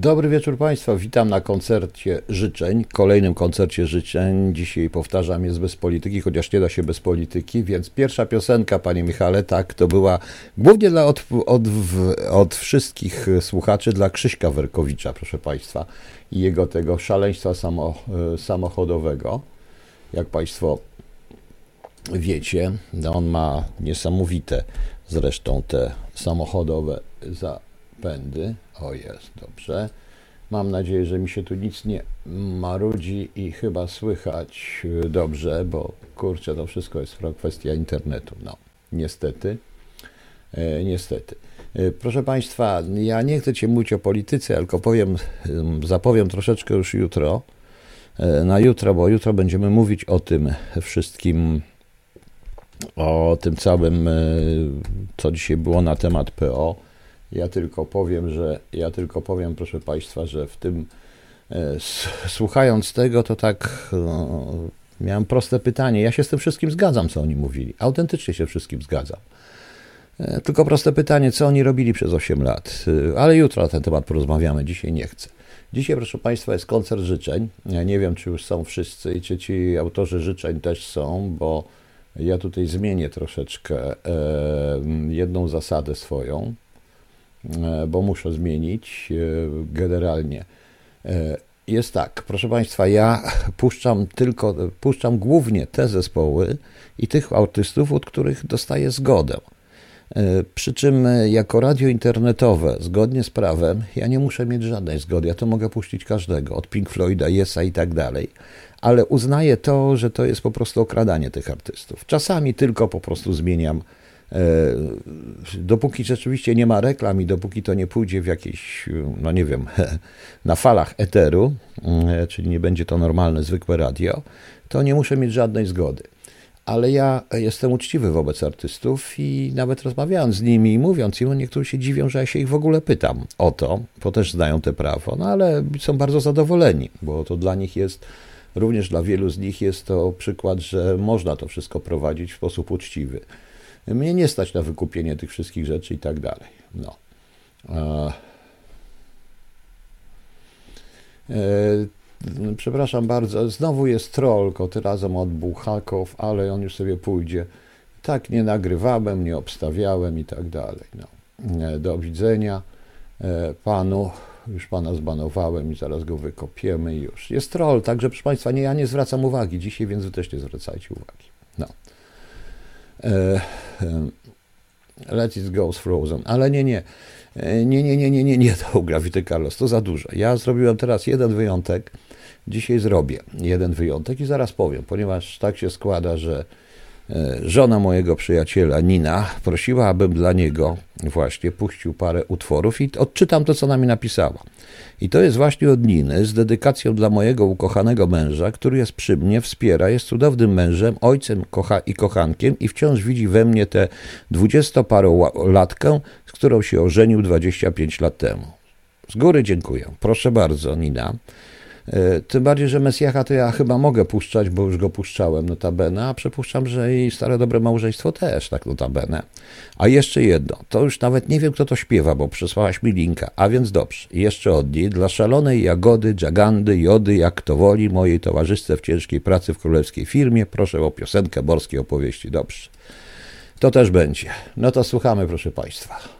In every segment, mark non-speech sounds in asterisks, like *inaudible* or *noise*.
Dobry wieczór Państwa, witam na koncercie życzeń, kolejnym koncercie życzeń. Dzisiaj powtarzam, jest bez polityki, chociaż nie da się bez polityki, więc pierwsza piosenka, Panie Michale, tak, to była głównie dla od, od, od wszystkich słuchaczy, dla Krzyśka Werkowicza, proszę Państwa, i jego tego szaleństwa samo, samochodowego. Jak Państwo wiecie, no on ma niesamowite zresztą te samochodowe zapędy. O jest, dobrze. Mam nadzieję, że mi się tu nic nie marudzi i chyba słychać dobrze, bo kurczę, to wszystko jest kwestia internetu. No, niestety. E, niestety. E, proszę Państwa, ja nie chcę Cię mówić o polityce, tylko powiem, zapowiem troszeczkę już jutro. E, na jutro, bo jutro będziemy mówić o tym wszystkim, o tym całym, co dzisiaj było na temat PO ja tylko powiem, że ja tylko powiem, proszę Państwa, że w tym e, słuchając tego, to tak no, miałem proste pytanie. Ja się z tym wszystkim zgadzam, co oni mówili. Autentycznie się wszystkim zgadzam. E, tylko proste pytanie, co oni robili przez 8 lat. E, ale jutro na ten temat porozmawiamy, dzisiaj nie chcę. Dzisiaj, proszę Państwa, jest koncert życzeń. Ja nie wiem, czy już są wszyscy i czy ci autorzy życzeń też są, bo ja tutaj zmienię troszeczkę jedną zasadę swoją. E, bo muszę zmienić e, generalnie. E, jest tak, proszę Państwa, ja puszczam tylko, puszczam głównie te zespoły i tych artystów, od których dostaję zgodę. Przy czym jako radio internetowe, zgodnie z prawem, ja nie muszę mieć żadnej zgody. Ja to mogę puścić każdego, od Pink Floyda, Yesa i tak dalej. Ale uznaję to, że to jest po prostu okradanie tych artystów. Czasami tylko po prostu zmieniam dopóki rzeczywiście nie ma reklam i dopóki to nie pójdzie w jakieś, no nie wiem, *laughs* na falach eteru, e, czyli nie będzie to normalne, zwykłe radio, to nie muszę mieć żadnej zgody. Ale ja jestem uczciwy wobec artystów i nawet rozmawiając z nimi i mówiąc im, niektórzy się dziwią, że ja się ich w ogóle pytam o to, bo też znają te prawo, no ale są bardzo zadowoleni, bo to dla nich jest, również dla wielu z nich jest to przykład, że można to wszystko prowadzić w sposób uczciwy. Mnie nie stać na wykupienie tych wszystkich rzeczy i tak dalej. No. E, przepraszam bardzo, znowu jest troll, tym razem od ale on już sobie pójdzie. Tak nie nagrywałem, nie obstawiałem i tak dalej. No. E, do widzenia e, panu. Już pana zbanowałem i zaraz go wykopiemy już. Jest troll, także proszę państwa, nie, ja nie zwracam uwagi dzisiaj, więc wy też nie zwracajcie uwagi. E, e, Let it go Frozen. Ale nie, nie. E, nie, nie, nie, nie, nie, nie *laughs* to Gravity Carlos, to za dużo. Ja zrobiłem teraz jeden wyjątek. Dzisiaj zrobię jeden wyjątek i zaraz powiem, ponieważ tak się składa, że E, żona mojego przyjaciela Nina prosiła, abym dla niego właśnie puścił parę utworów i odczytam to, co na mi napisała. I to jest właśnie od Niny z dedykacją dla mojego ukochanego męża, który jest przy mnie, wspiera, jest cudownym mężem, ojcem kocha i kochankiem i wciąż widzi we mnie tę dwudziestoparolatkę, z którą się ożenił 25 lat temu. Z góry dziękuję. Proszę bardzo, Nina. E, tym bardziej, że Mesjacha to ja chyba mogę puszczać, bo już go puszczałem notabene, a przypuszczam, że i Stare Dobre Małżeństwo też tak notabene. A jeszcze jedno, to już nawet nie wiem, kto to śpiewa, bo przesłałaś mi linka, a więc dobrze. Jeszcze od niej, dla szalonej jagody, dżagandy, jody, jak to woli, mojej towarzystce w ciężkiej pracy w królewskiej firmie, proszę o piosenkę morskiej opowieści, dobrze. To też będzie. No to słuchamy, proszę Państwa.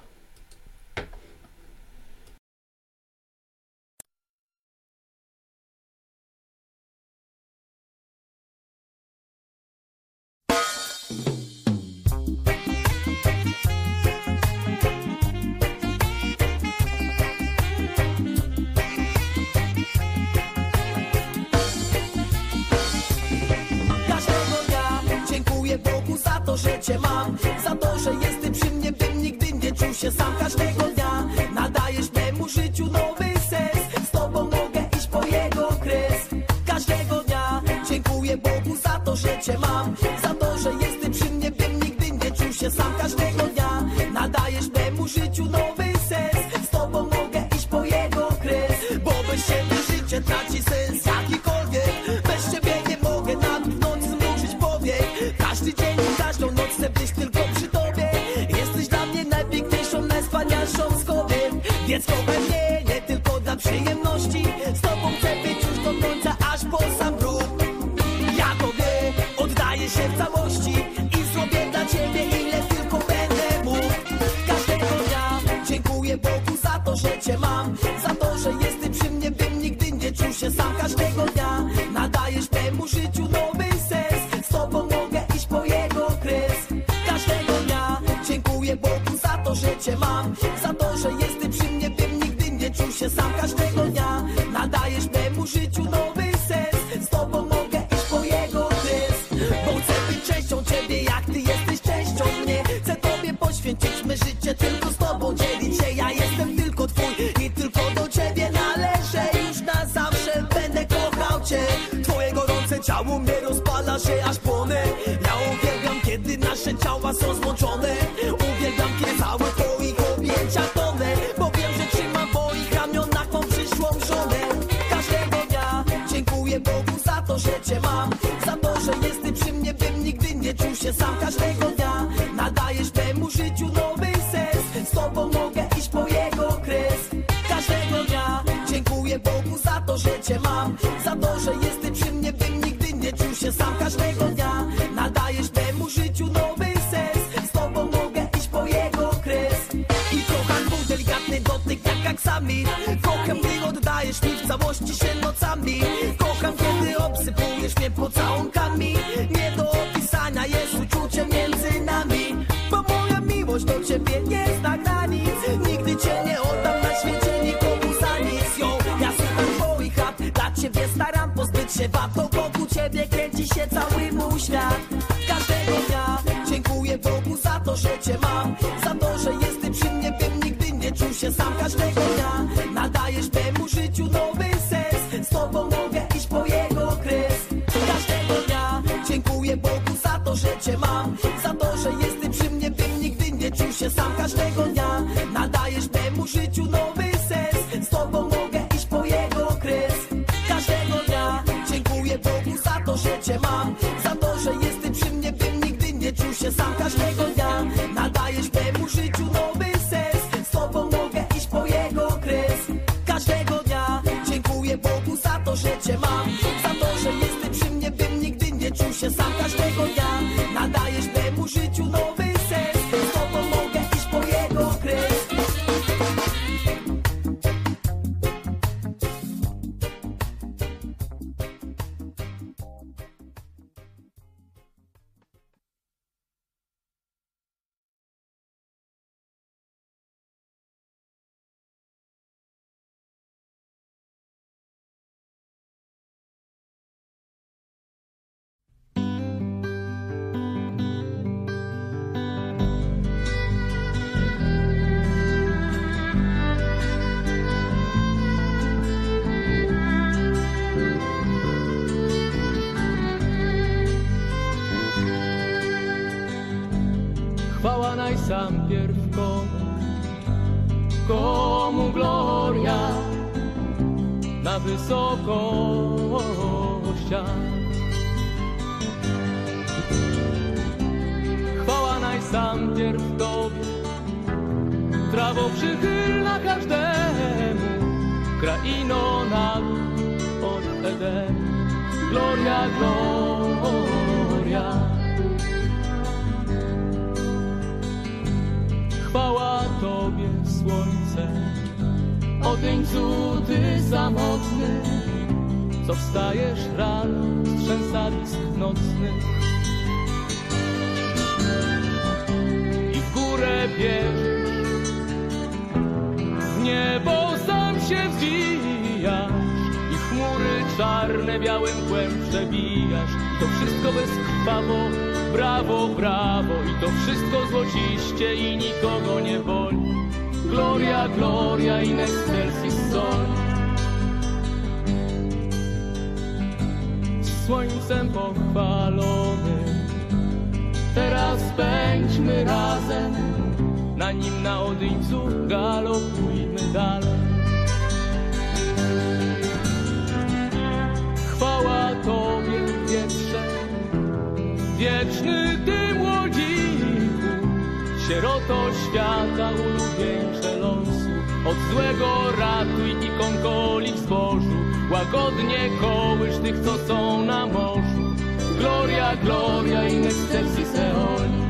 całości się nocami. Kocham kiedy obsypujesz mnie pocałunkami. Nie do opisania jest uczucie między nami. Bo moja miłość do ciebie nie zna granic. Nigdy cię nie oddam na świecie nikomu za nic. Yo, Ja słucham twoich rad, dla ciebie staram pozbyć się wad Bo wokół ciebie kręci się cały mój świat. Każdego dnia dziękuję Bogu za to, że cię mam. Za to, że jesteś przy mnie, bym nigdy nie czuł się sam. Każdego dnia Teraz pędźmy razem, na nim na odyńcu galopujmy dalej. Chwała Tobie, wietrze, wieczny Ty młodziku, sieroto świata ulubieńcze losu. Od złego ratuj i kąkolik zbożu, łagodnie kołysz tych, co są na morzu. gloria, gloria in excelsis. Este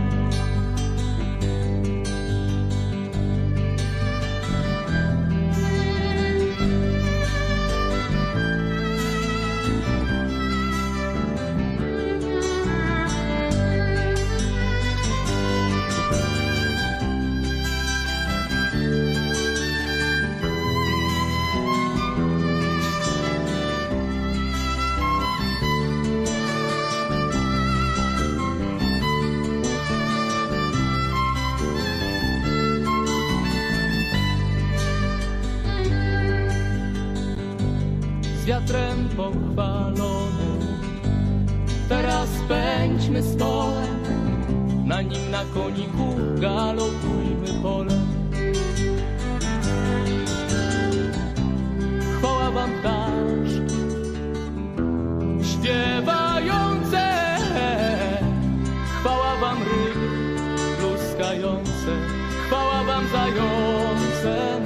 na nim na koniku galopujmy polem. Chwała wam ptaszki, śpiewające, chwała wam ryby pluskające, chwała wam zające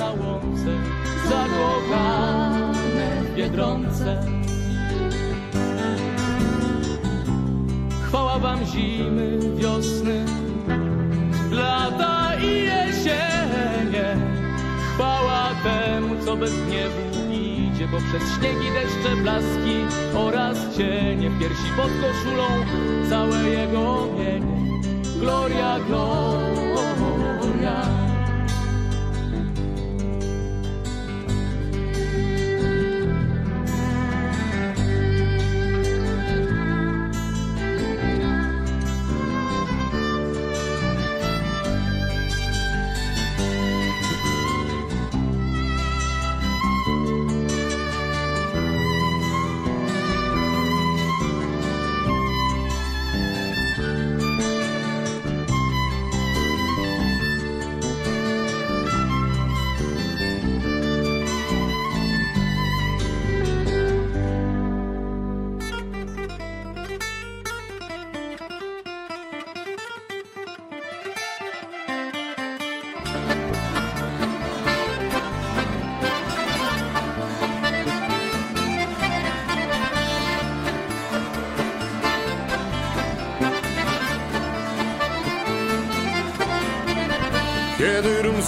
Wam zimy, wiosny, lata i jesienie. Chwała temu, co bez gniewu idzie, bo przez śniegi, deszcze, blaski oraz cienie w piersi pod koszulą całe jego mienie. Gloria, gloria.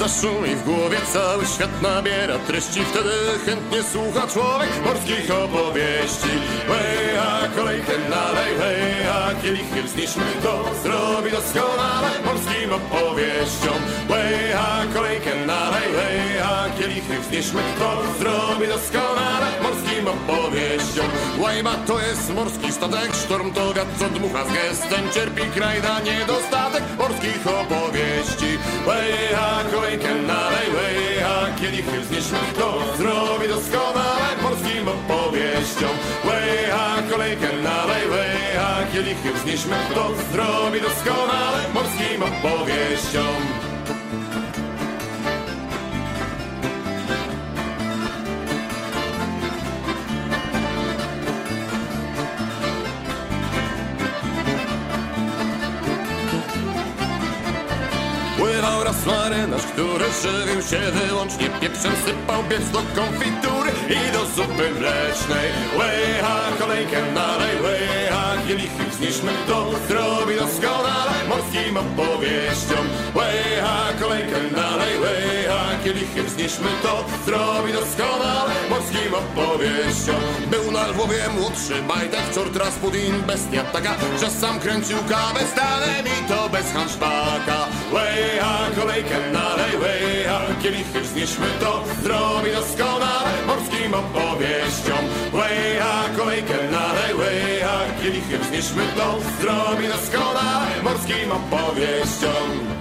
Zaszumi w głowie, cały świat nabiera treści. Wtedy chętnie słucha człowiek morskich opowieści. Hej, a kolejkę nalej, hej, kielichy wznieśmy To zrobi doskonale morskim opowieściom. Hej, a kolejkę nalej, hej, a kielichy wznieśmy To zrobi doskonale morskim opowieściom. Łajba to jest morski statek, sztorm to wiatr, co dmucha z gestem. Cierpi kraj na niedostatek morskich opowieści. Hej, a kolejkę nalej, hej, a kielichy wznieśmy To zrobi doskonale morskim opowieściom. Hej, a kolejkę nalej, kielichy wznieśmy To zrobi doskonale morskim opowieściom Pływał raz marynarz, który żywił się wyłącznie pieprzem Sypał pieprz do konfitury i do zupy mlecznej. Łycha kolejkę nalej, łycha kielichy wznieśmy To zrobi doskonale morskim opowieściom Łycha kolejkę nalej, łycha kielichy wznieśmy To zrobi doskonale morskim opowieściom Był na Lwowie młodszy bajtek, czort Rasputin, bestia taka Że sam kręcił kawę stanem i to bez hanszpaka Łycha kolejkę nalej, łycha kielichy wznieśmy To zrobi doskonale morskim opowieściom. Łycha kolejkę nalej, łycha kielichy wznieśmy To zrobi doskonale morskim opowieściom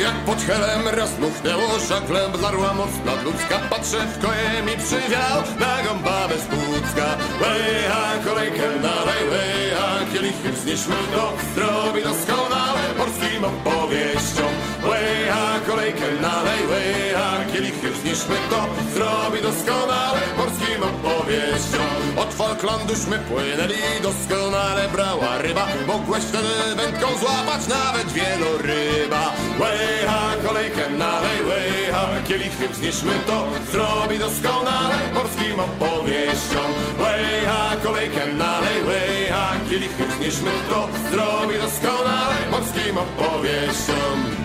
Jak pod helem raz muchnęło żaglem Blarła mocna ludzka Patrzę w koje mi przywiał Na gąba bez płucka Leja kolejkę nalej Leja kielichy wznieśmy to Zrobi doskonale morskim opowieściom Leja kolejkę nalej Leja kielichy wznieśmy to Zrobi doskonale morskim opowieściom? Od Falklanduśmy płynęli Doskonale brała ryba. Mogłeś wtedy wędką złapać Nawet wieloryba. Łycha kolejkę nalej, łycha kielichy wznieśmy to Zrobi doskonale morskim opowieściom? Łycha kolejkę nalej, łycha kielichy wznieśmy to Zrobi doskonale morskim opowieściom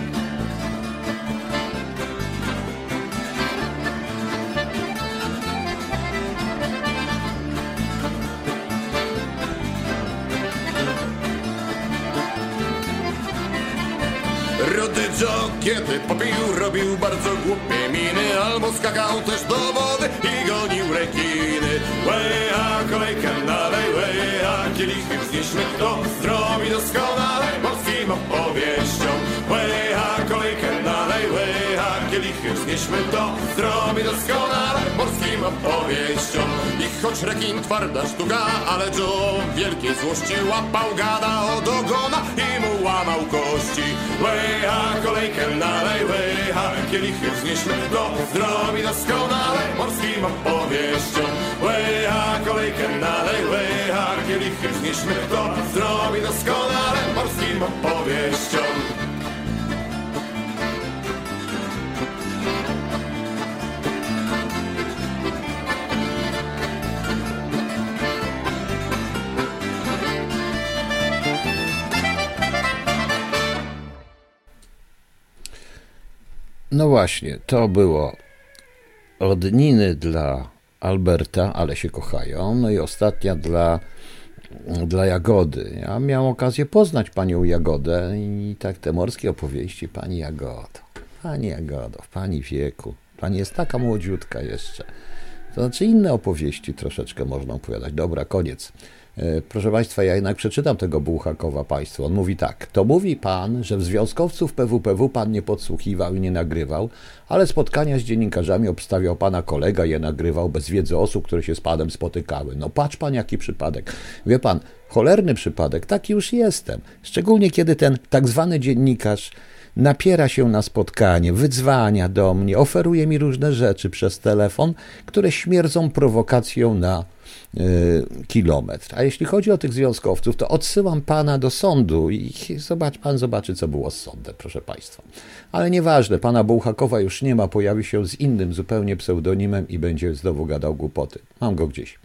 Rudy Joe, kiedy popił, robił bardzo głupie miny. Albo skakał też do wody i gonił rekiny. Łeja, kolejkę nalej, a kielichy wznieśmy, to zdrowi doskonale morskim opowieściom. a kolejkę nalej, a wznieśmy, to zdrowi doskonale morskim opowieściom. I choć rekin twarda sztuka, ale Joe wielkiej złości łapał gada od ogona i mu łamał kości. a kolejkę nalej, a kielichy wznieśmy, to zdrowi doskonale morskim opowieściom. a kolejkę nalej, a kielichy wznieśmy, to zdrowi doskonale morskim opowieściom. No właśnie, to było od Niny dla Alberta, ale się kochają. No i ostatnia dla, dla Jagody. Ja miałem okazję poznać panią Jagodę i tak te morskie opowieści. Pani Jagodo, pani Jagodo, w pani wieku. Pani jest taka młodziutka jeszcze. To znaczy inne opowieści troszeczkę można opowiadać. Dobra, koniec. E, proszę Państwa, ja jednak przeczytam tego Bułhakowa Państwu. On mówi tak. To mówi Pan, że w związkowców PWPW Pan nie podsłuchiwał i nie nagrywał, ale spotkania z dziennikarzami obstawiał Pana kolega je nagrywał bez wiedzy osób, które się z Panem spotykały. No patrz Pan, jaki przypadek. Wie Pan, cholerny przypadek, taki już jestem. Szczególnie kiedy ten tak zwany dziennikarz napiera się na spotkanie, wydzwania do mnie, oferuje mi różne rzeczy przez telefon, które śmierdzą prowokacją na kilometr. A jeśli chodzi o tych związkowców, to odsyłam pana do sądu i zobacz, pan zobaczy, co było z sądem, proszę państwa. Ale nieważne, pana Bułhakowa już nie ma, pojawi się z innym zupełnie pseudonimem i będzie znowu gadał głupoty. Mam go gdzieś.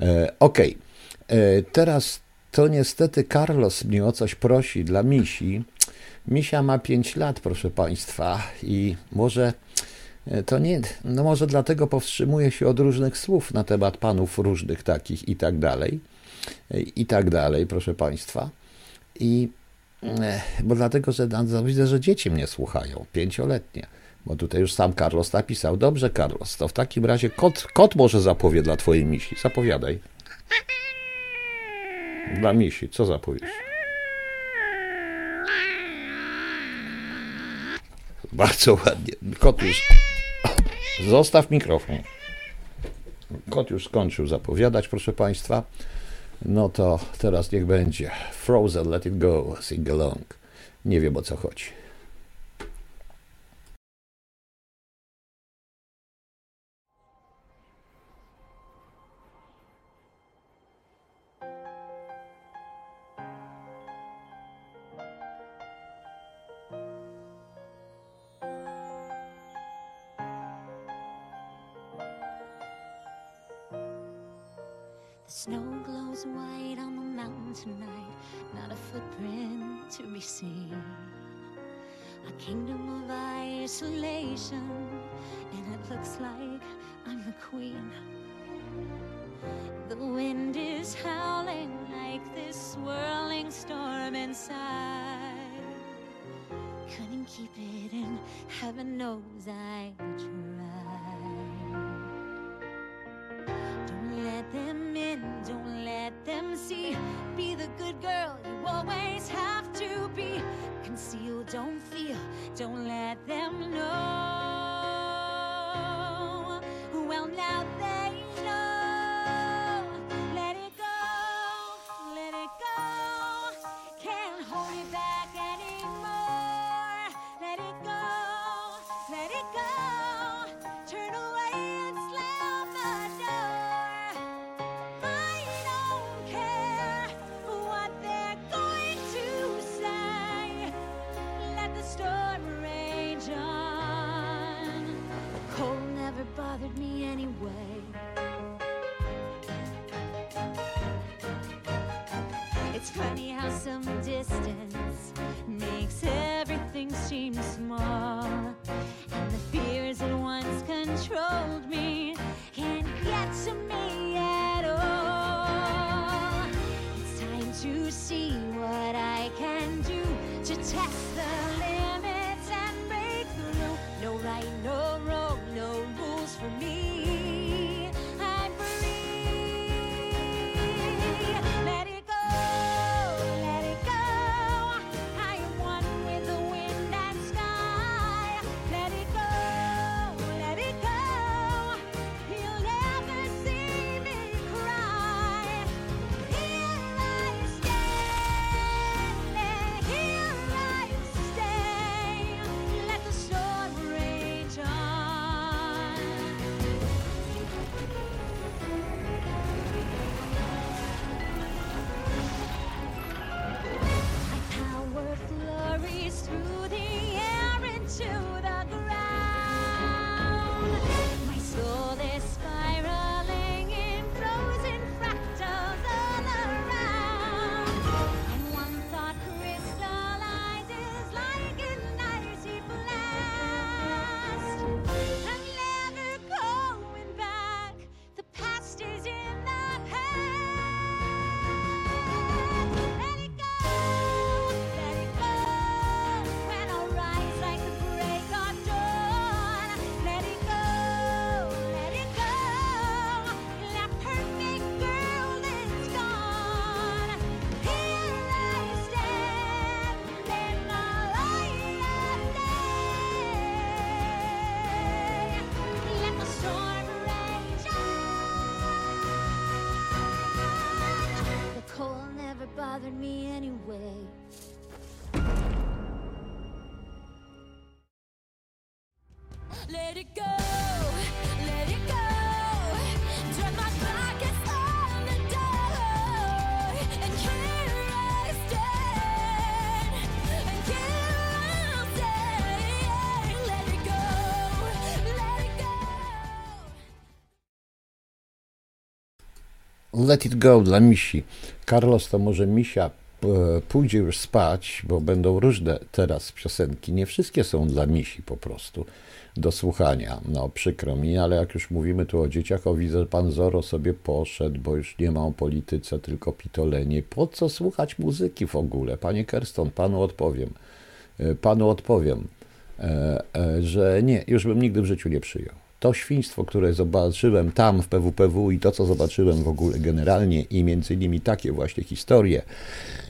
E, Okej, okay. E, teraz to niestety Carlos mnie o coś prosi dla misi. Misia ma 5 lat, proszę Państwa, i może e, to nie, no może dlatego powstrzymuje się od różnych słów na temat panów różnych takich i tak dalej, e, i tak dalej, proszę Państwa. I e, bo dlatego, że widzę, że dzieci mnie słuchają, pięcioletnie. Bo tutaj już sam Carlos napisał. Dobrze, Carlos, to w takim razie kot, kot może zapowie dla twojej misi. Zapowiadaj. Dla misi, co zapowiesz? Bardzo ładnie. Kot już. Zostaw mikrofon. Kot już skończył zapowiadać, proszę Państwa. No to teraz niech będzie. Frozen, let it go, sing along. Nie wiem o co chodzi. Snow glows white on the mountain tonight, not a footprint to be seen. A kingdom of isolation, and it looks like I'm the queen. The wind is howling like this swirling storm inside. Couldn't keep it in, heaven knows I tried. Them see. Be the good girl you always have to be. Conceal, don't feel, don't let them know. Well, now they distance makes everything seem small. And the fears that once controlled me can't get to me at all. It's time to see what I can do to test the Let it go, let it go. Turn my pockets on the door, and here I stand, and here I'll stay. Let it go, let it go. Let It Go dla misi. Carlos to może misia pójdzie już spać, bo będą różne teraz piosenki. Nie wszystkie są dla misi po prostu do słuchania. No przykro mi, ale jak już mówimy tu o dzieciach, o widzę, pan Zoro sobie poszedł, bo już nie ma o polityce, tylko pitolenie. Po co słuchać muzyki w ogóle? Panie Kerston, panu odpowiem. E, Panu odpowiem, e, e, że nie, już bym nigdy w życiu nie przyjął. To świństwo, które zobaczyłem tam w PWPW i to, co zobaczyłem w ogóle generalnie i między innymi takie właśnie historie,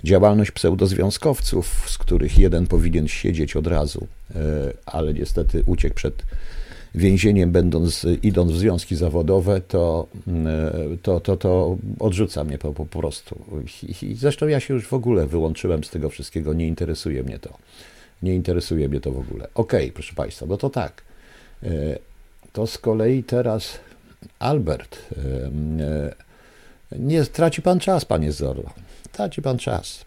działalność pseudozwiązkowców, z których jeden powinien siedzieć od razu, e, ale niestety uciekł przed więzieniem, będąc, idąc w związki zawodowe, to, e, to, to, to odrzuca mnie po, po prostu. I, zresztą ja się już w ogóle wyłączyłem z tego wszystkiego, nie interesuje mnie to. Nie interesuje mnie to w ogóle. Okej, proszę Państwa, no to tak. To z kolei teraz Albert. e, Nie traci pan czas, panie Zorro. Traci pan czas.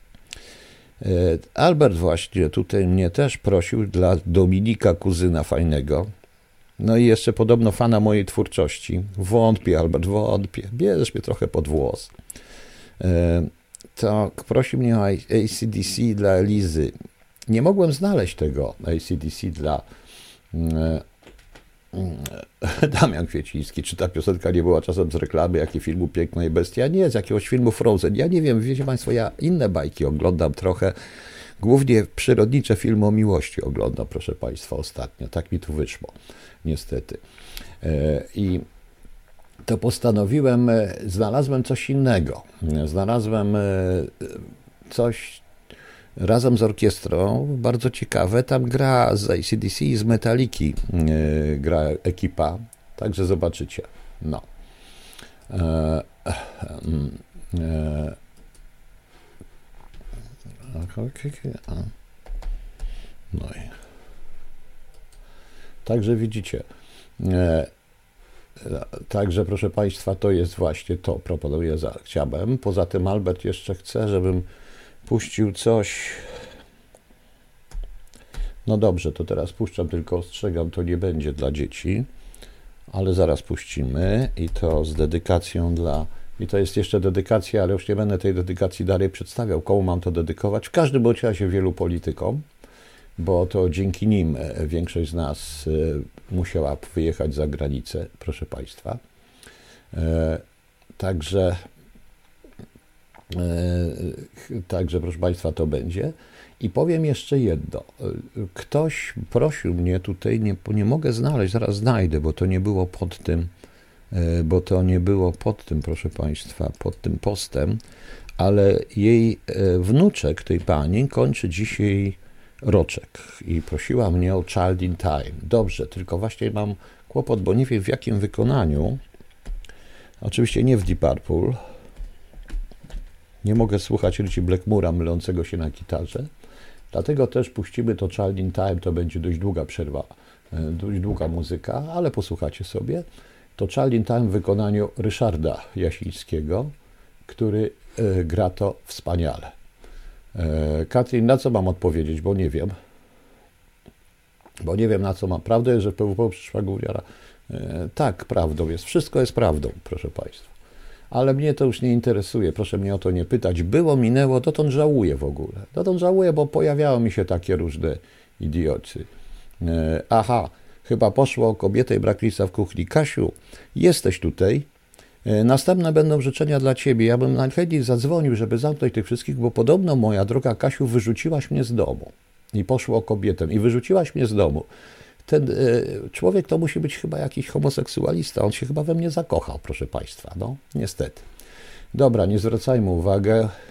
E, Albert właśnie tutaj mnie też prosił dla Dominika, kuzyna fajnego. No i jeszcze podobno fana mojej twórczości. Wątpię, Albert, wątpię. Bierzesz mnie trochę pod włos. E, To prosił mnie o ACDC dla Elizy. Nie mogłem znaleźć tego ACDC dla mm, *laughs* Damian Kwieciński, czy ta piosenka nie była czasem z reklamy, jakie filmu Piękna i Bestia? Nie, z jakiegoś filmu Frozen. Ja nie wiem, wiecie Państwo, ja inne bajki oglądam trochę. Głównie przyrodnicze filmy o miłości oglądam, proszę Państwa, ostatnio. Tak mi tu wyszło, niestety. E, I to postanowiłem, e, znalazłem coś innego. Znalazłem e, coś razem z orkiestrą, bardzo ciekawe. Tam gra z ACDC i z Metaliki e, gra ekipa, także zobaczycie. No. E, e, a. No i. Także widzicie. E, Także, proszę Państwa, to jest właśnie to, proponuję, za. Poza tym Albert jeszcze chce, żebym puścił coś. No dobrze, to teraz puszczam, tylko ostrzegam, to nie będzie dla dzieci, ale zaraz puścimy i to z dedykacją dla. I to jest jeszcze dedykacja, ale już nie będę tej dedykacji dalej przedstawiał. Komu mam to dedykować? W każdym bądź razie wielu politykom, bo to dzięki nim e, większość z nas e, musiała wyjechać za granicę, proszę Państwa. E, Także Także, proszę Państwa, to będzie. I powiem jeszcze jedno. E, Ktoś prosił mnie tutaj, nie, nie mogę znaleźć, zaraz znajdę, bo to nie było pod tym, e, bo to nie było pod tym, proszę Państwa, pod tym postem, ale jej e, wnuczek, tej pani, kończy dzisiaj roczek i prosiła mnie o Child in Time. Dobrze, tylko właśnie mam kłopot, bo nie wiem w jakim wykonaniu. Oczywiście nie w Deep Purple, nie mogę słuchać Richie Blackmura mylącego się na gitarze. Dlatego też puścimy to Child in Time, to będzie dość długa przerwa, e, dość długa muzyka, ale posłuchacie sobie. To Child in Time w wykonaniu Ryszarda Jasińskiego, który e, gra to wspaniale. E, Katrin, na co mam odpowiedzieć, bo nie wiem. Bo nie wiem, na co mam. Prawda jest, że PWP przyszła gówniara. E, Tak, prawdą jest. Wszystko jest prawdą, proszę Państwa ale mnie to już nie interesuje, proszę mnie o to nie pytać. Było, minęło, dotąd żałuję w ogóle. Dotąd żałuję, bo pojawiały mi się takie różne idiocy. E, aha, chyba poszło o kobietę i brak lisa w kuchni. Kasiu, jesteś tutaj. E, Następne będą życzenia dla ciebie. Ja bym najchętniej zadzwonił, żeby zamknąć tych wszystkich, bo podobno moja droga Kasiu, wyrzuciłaś mnie z domu. I poszło o kobietę. I wyrzuciłaś mnie z domu. Ten e, człowiek to musi być chyba jakiś homoseksualista. On się chyba we mnie zakochał, proszę Państwa. No, niestety. Dobra, nie zwracajmy uwagi,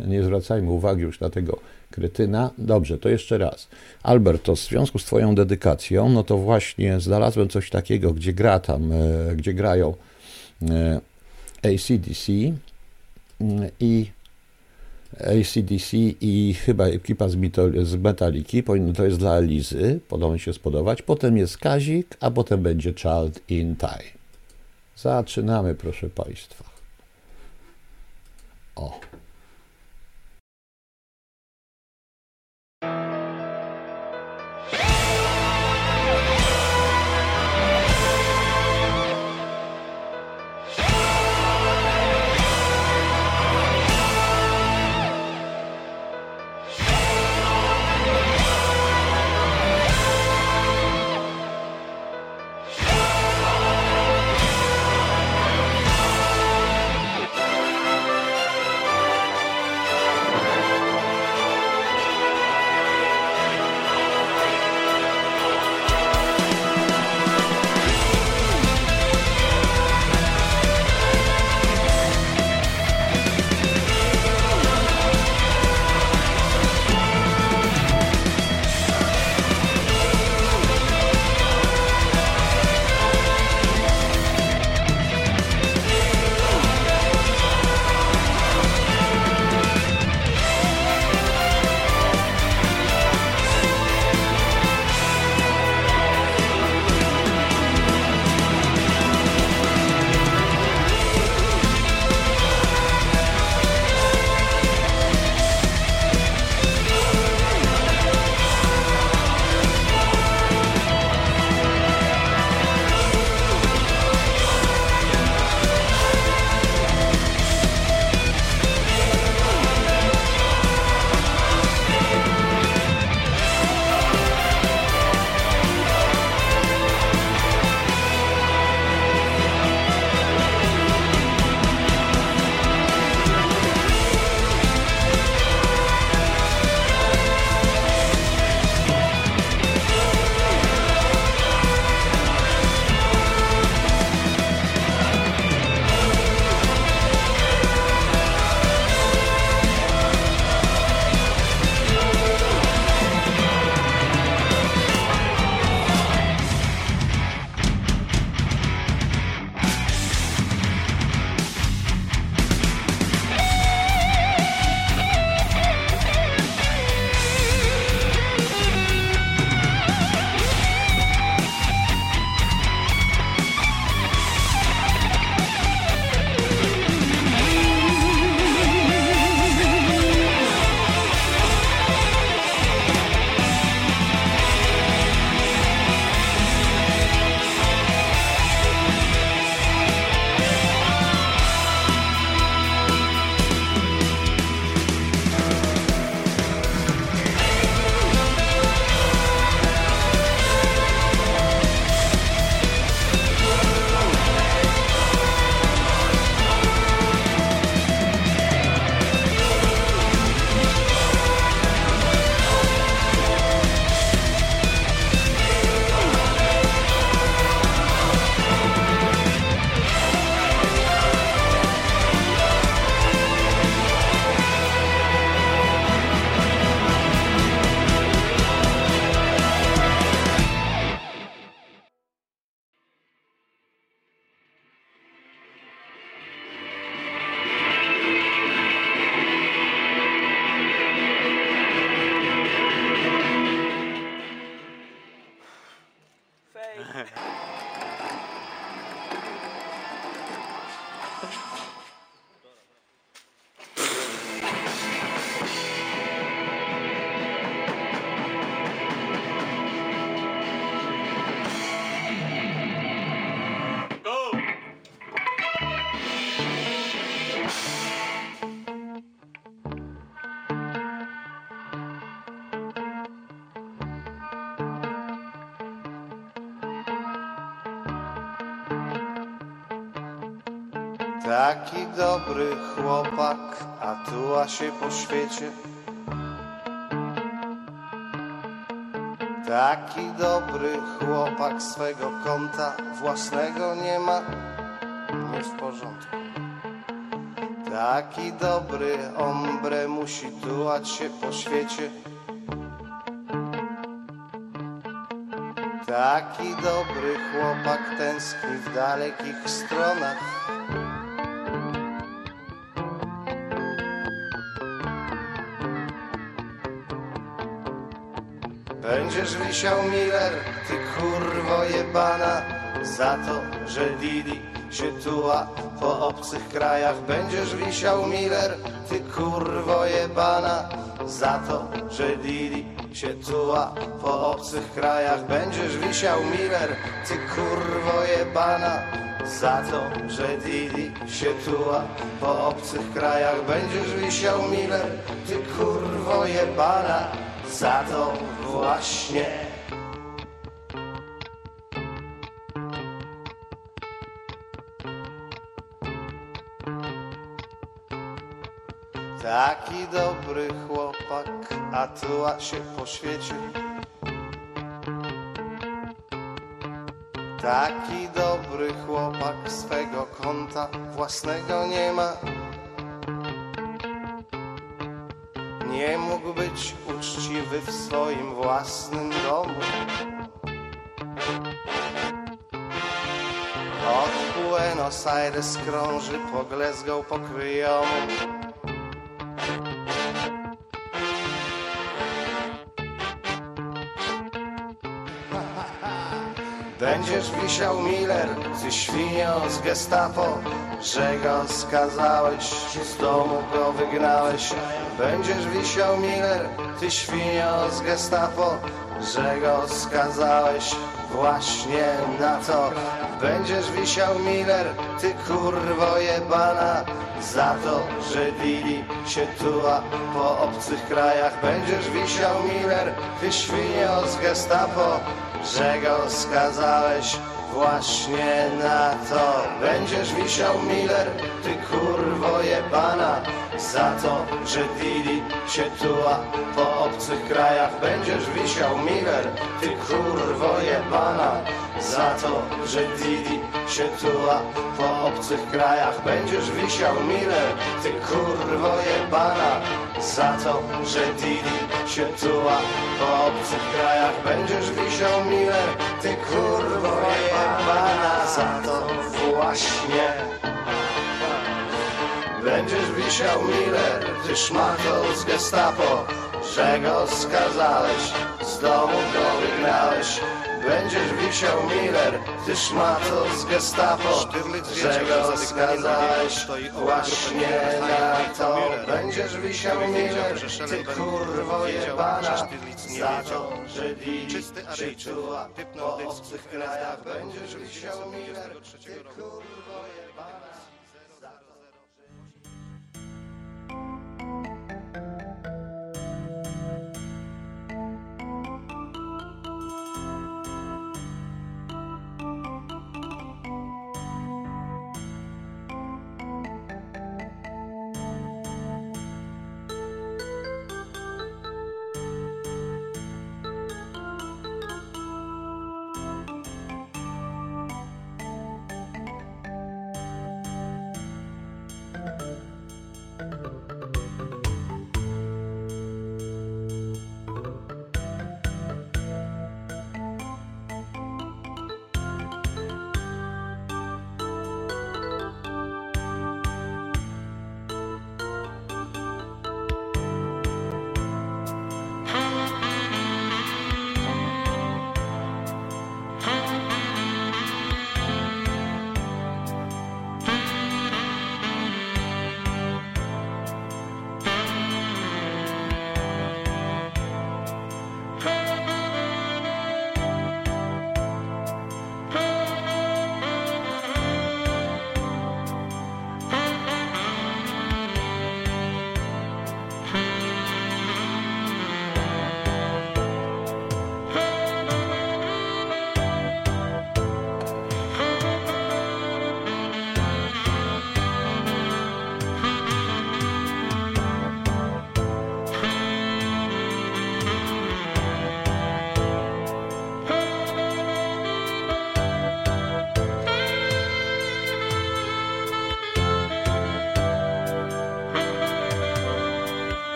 nie zwracajmy uwagi już na tego kretyna. Dobrze, to jeszcze raz. Albert, to w związku z Twoją dedykacją, no to właśnie znalazłem coś takiego, gdzie gra tam, e, gdzie grają e, ACDC mm, i ACDC i chyba ekipa z, z Metaliki, to jest dla Elizy, podobno się spodobać. Potem jest Kazik, a potem będzie Child in Time. Zaczynamy, proszę Państwa. O. chłopak, a tuła się po świecie. Taki dobry chłopak swego konta własnego nie ma, nie w porządku. Taki dobry ombre musi tułać się po świecie. Taki dobry chłopak tęskni w dalekich stronach. Będziesz wisiał Miller, ty kurwo jebana Za to, że Didi się tuła po obcych krajach. Będziesz wisiał Miller, ty kurwo jebana Za to, że Didi się tuła po obcych krajach. Będziesz wisiał Miller, ty kurwo jebana za to, że Didi się tuła po obcych krajach. Będziesz wisiał Miller, ty kurwo jebana Za to właśnie Taki dobry chłopak, a tuła się po świecie Taki dobry chłopak swego konta własnego nie ma. Nie mógł być uczciwy w swoim własnym domu. Od Buenos Aires krąży po Glasgow pokryjomu. Będziesz wisiał Miller, ty świnio z gestapo Że go skazałeś, z domu go wygnałeś Będziesz wisiał Miller, ty świnio z gestapo Że go skazałeś właśnie na to. Będziesz wisiał Miller, ty kurwo jebana Za to, że Didi się tuła po obcych krajach. Będziesz wisiał Miller, ty świnio z gestapo że go skazałeś właśnie na to. Będziesz wisiał Miller, ty kurwo jebana Za to, że Didi się tuła po obcych krajach. Będziesz wisiał Miller, ty kurwo jebana Za to, że Didi się tuła po obcych krajach. Będziesz wisiał Miller, ty kurwo jebana Za to, że Didi się tuła po obcych krajach. Będziesz wisiał Miller, ty kurwo jebana Za to właśnie Będziesz wisiał Miller, ty szmato z gestapo Że go skazałeś, z domu go wygnałeś. Będziesz wisiał Miller, ty szmato z gestapo Że go skazałeś. Właśnie na to Będziesz wisiał Miller, ty kurwo jebana Za to, że się czuła po obcych krajach. Będziesz wisiał Miller, ty kurwo jebana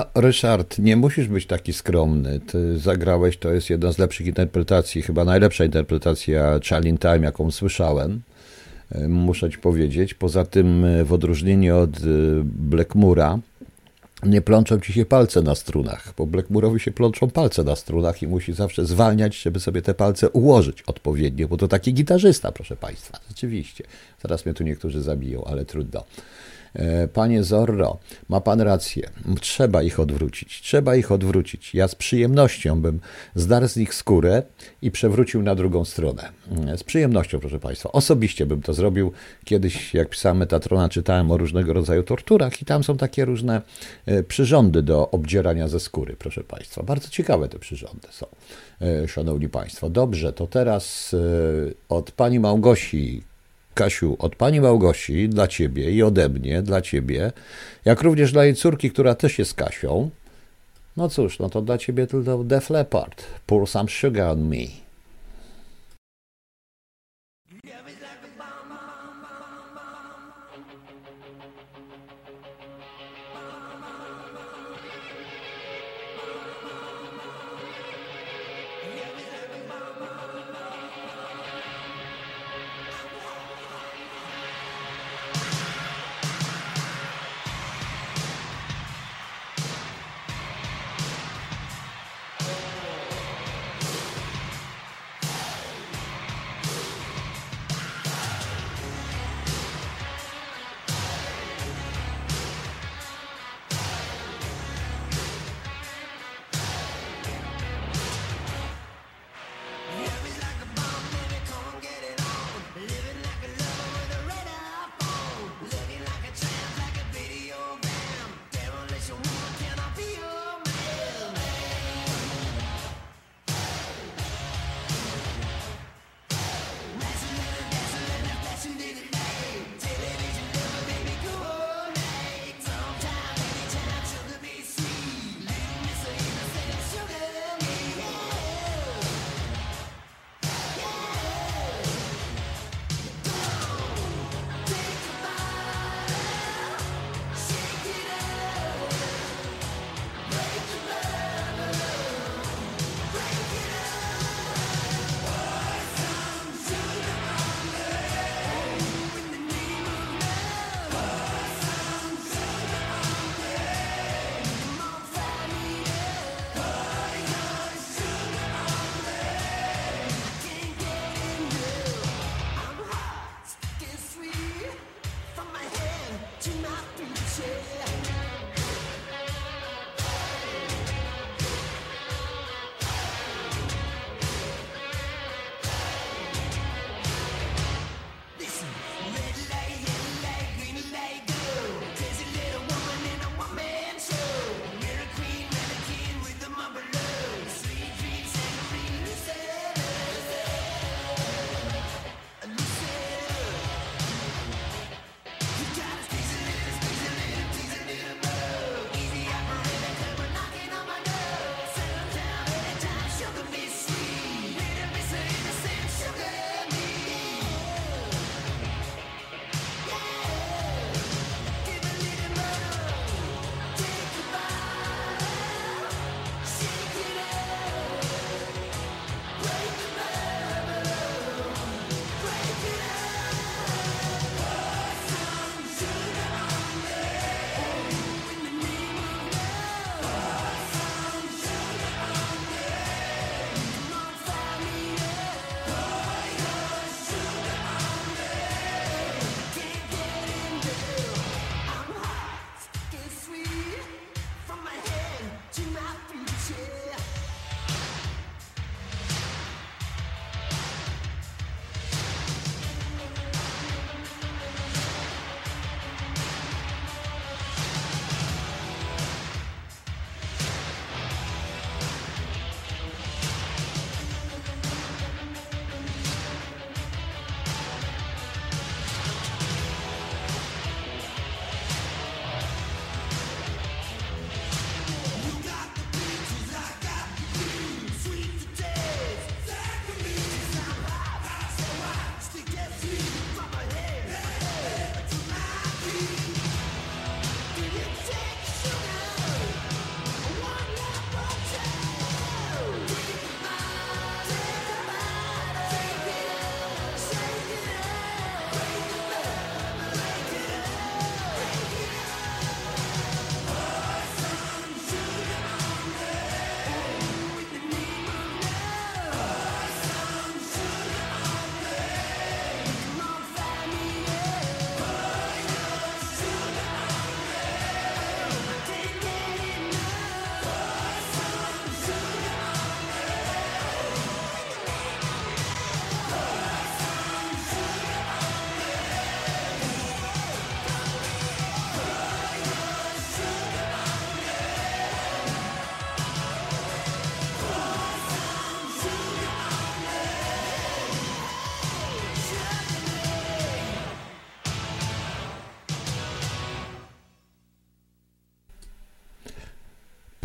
No, Ryszard, nie musisz być taki skromny. Ty zagrałeś, to jest jedna z lepszych interpretacji, chyba najlepsza interpretacja Charlie Time, jaką słyszałem. E, Muszę ci powiedzieć. Poza tym, e, w odróżnieniu od e, Blackmura, nie plączą ci się palce na strunach, bo Blackmurowi się plączą palce na strunach i musi zawsze zwalniać, żeby sobie te palce ułożyć odpowiednio, bo to taki gitarzysta, proszę Państwa, rzeczywiście. Zaraz mnie tu niektórzy zabiją, ale trudno. E, Panie Zorro, ma pan rację. Trzeba ich odwrócić. Trzeba ich odwrócić. Ja z przyjemnością bym zdarł z nich skórę i przewrócił na drugą stronę. E, Z przyjemnością, proszę państwa. Osobiście bym to zrobił. Kiedyś, jak pisałem Metatrona, czytałem o różnego rodzaju torturach i tam są takie różne e, przyrządy do obdzierania ze skóry, proszę państwa. Bardzo ciekawe te przyrządy są, szanowni państwo. Dobrze, to teraz od pani Małgosi Kasiu, od pani Małgosi dla ciebie i ode mnie dla ciebie, jak również dla jej córki, która też jest Kasią. No cóż, no to dla ciebie tylko Def Leppard. Pour some sugar on me.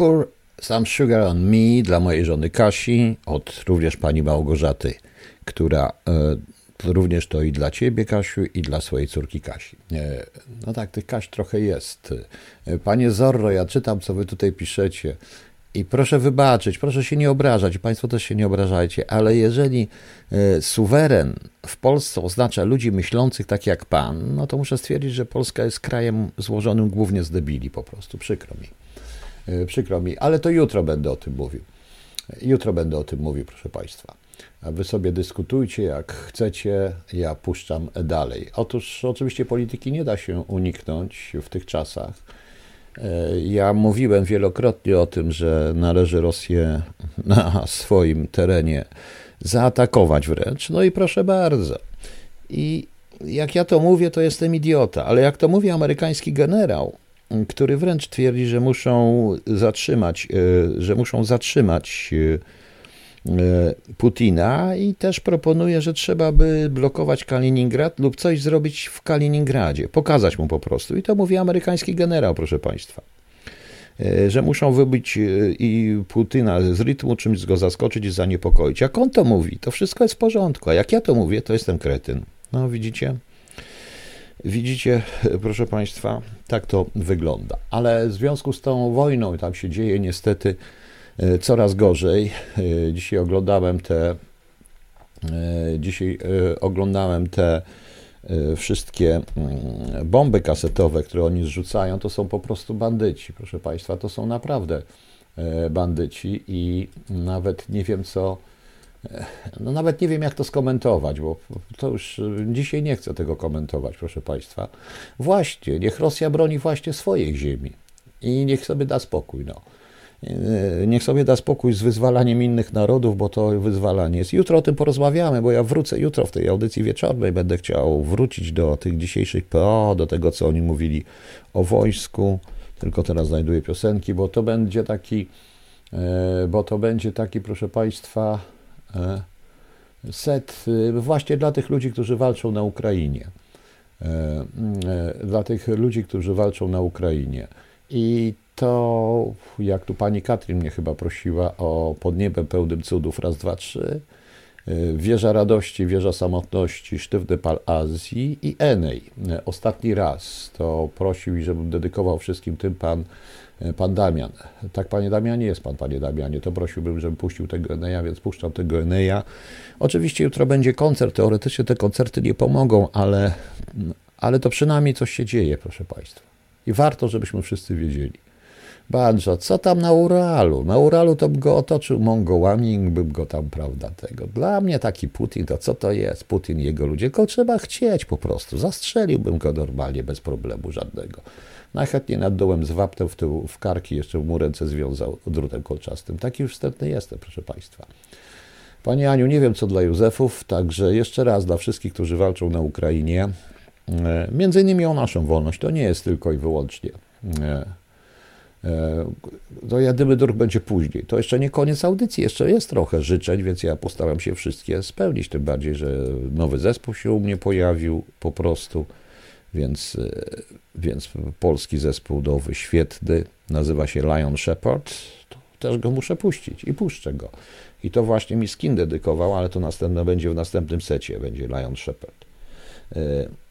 Pour Some Sugar on Me dla mojej żony Kasi, od również pani Małgorzaty, która e, również to i dla ciebie, Kasiu, i dla swojej córki Kasi. E, no tak, tych Kaś trochę jest. E, Panie Zorro, ja czytam, co wy tutaj piszecie. I proszę wybaczyć, proszę się nie obrażać, Państwo też się nie obrażajcie, ale jeżeli e, suweren w Polsce oznacza ludzi myślących tak jak Pan, no to muszę stwierdzić, że Polska jest krajem złożonym głównie z debili po prostu. Przykro mi. E, Przykro mi, ale to jutro będę o tym mówił. Jutro będę o tym mówił, proszę Państwa. A Wy sobie dyskutujcie jak chcecie, ja puszczam dalej. Otóż oczywiście polityki nie da się uniknąć w tych czasach. E, Ja mówiłem wielokrotnie o tym, że należy Rosję *laughs* na swoim terenie zaatakować wręcz. No i proszę bardzo. I jak ja to mówię, to jestem idiota, ale jak to mówi amerykański generał, który wręcz twierdzi, że muszą zatrzymać, e, że muszą zatrzymać e, e, Putina i też proponuje, że trzeba by blokować Kaliningrad lub coś zrobić w Kaliningradzie, pokazać mu po prostu. I to mówi amerykański generał, proszę Państwa. Że muszą wybić i Putina z rytmu, czymś go zaskoczyć i zaniepokoić. Jak on to mówi, to wszystko jest w porządku. A jak ja to mówię, to jestem kretyn. No widzicie? Widzicie, proszę Państwa, tak to wygląda. Ale w związku z tą wojną, tam się dzieje niestety e, coraz gorzej. E, Dzisiaj oglądałem te, e, dzisiaj oglądałem te wszystkie mm, bomby kasetowe, które oni zrzucają, to są po prostu bandyci, proszę Państwa, to są naprawdę bandyci i nawet nie wiem co, no nawet nie wiem, jak to skomentować, bo to już y, dzisiaj nie chcę tego komentować, proszę Państwa. Właśnie, niech Rosja broni właśnie swojej ziemi i niech sobie da spokój. No. Y, Niech sobie da spokój z wyzwalaniem innych narodów, bo to wyzwalanie jest. Jutro o tym porozmawiamy, bo ja wrócę jutro w tej audycji wieczornej. Będę chciał wrócić do tych dzisiejszych PO, do tego, co oni mówili o wojsku. Tylko teraz znajduję piosenki, bo to będzie taki, e, bo to będzie taki, proszę Państwa, set e, właśnie dla tych ludzi, którzy walczą na Ukrainie. E, e, Dla tych ludzi, którzy walczą na Ukrainie. I to, jak tu pani Katrin mnie chyba prosiła o pod niebem pełnym cudów, raz, dwa, trzy, Wieża Radości, Wieża Samotności, Sztywny Pal Azji i Enej. Ostatni raz to prosił i żebym dedykował wszystkim tym pan, pan Damian. Tak, panie Damianie, jest pan, panie Damianie. To prosiłbym, żebym puścił tego Eneja, więc puszczam tego Eneja. Oczywiście jutro będzie koncert. Teoretycznie te koncerty nie pomogą, ale, ale to przynajmniej coś się dzieje, proszę państwa. I warto, żebyśmy wszyscy wiedzieli. Bandża, co tam na Uralu? Na Uralu to bym go otoczył Mongołami bym go tam, prawda, tego. Dla mnie taki Putin, to co to jest? Putin i jego ludzie, tylko trzeba chcieć po prostu. Zastrzeliłbym go normalnie, bez problemu żadnego. Najchętniej nad dołem z wapnem w tył, w karki, jeszcze mu ręce związał drutem kolczastym. Taki już wstępny jestem, proszę Państwa. Panie Aniu, nie wiem co dla Józefów, także jeszcze raz dla wszystkich, którzy walczą na Ukrainie, e, między innymi o naszą wolność. To nie jest tylko i wyłącznie e, E, To jedyny druk będzie później. To jeszcze nie koniec audycji, jeszcze jest trochę życzeń, więc ja postaram się wszystkie spełnić. Tym bardziej, że nowy zespół się u mnie pojawił po prostu, więc, e, więc polski zespół nowy, świetny, nazywa się Lion Shepherd. To też go muszę puścić i puszczę go. I to właśnie mi Skin dedykował, ale to następne będzie w następnym secie, będzie Lion Shepherd. E,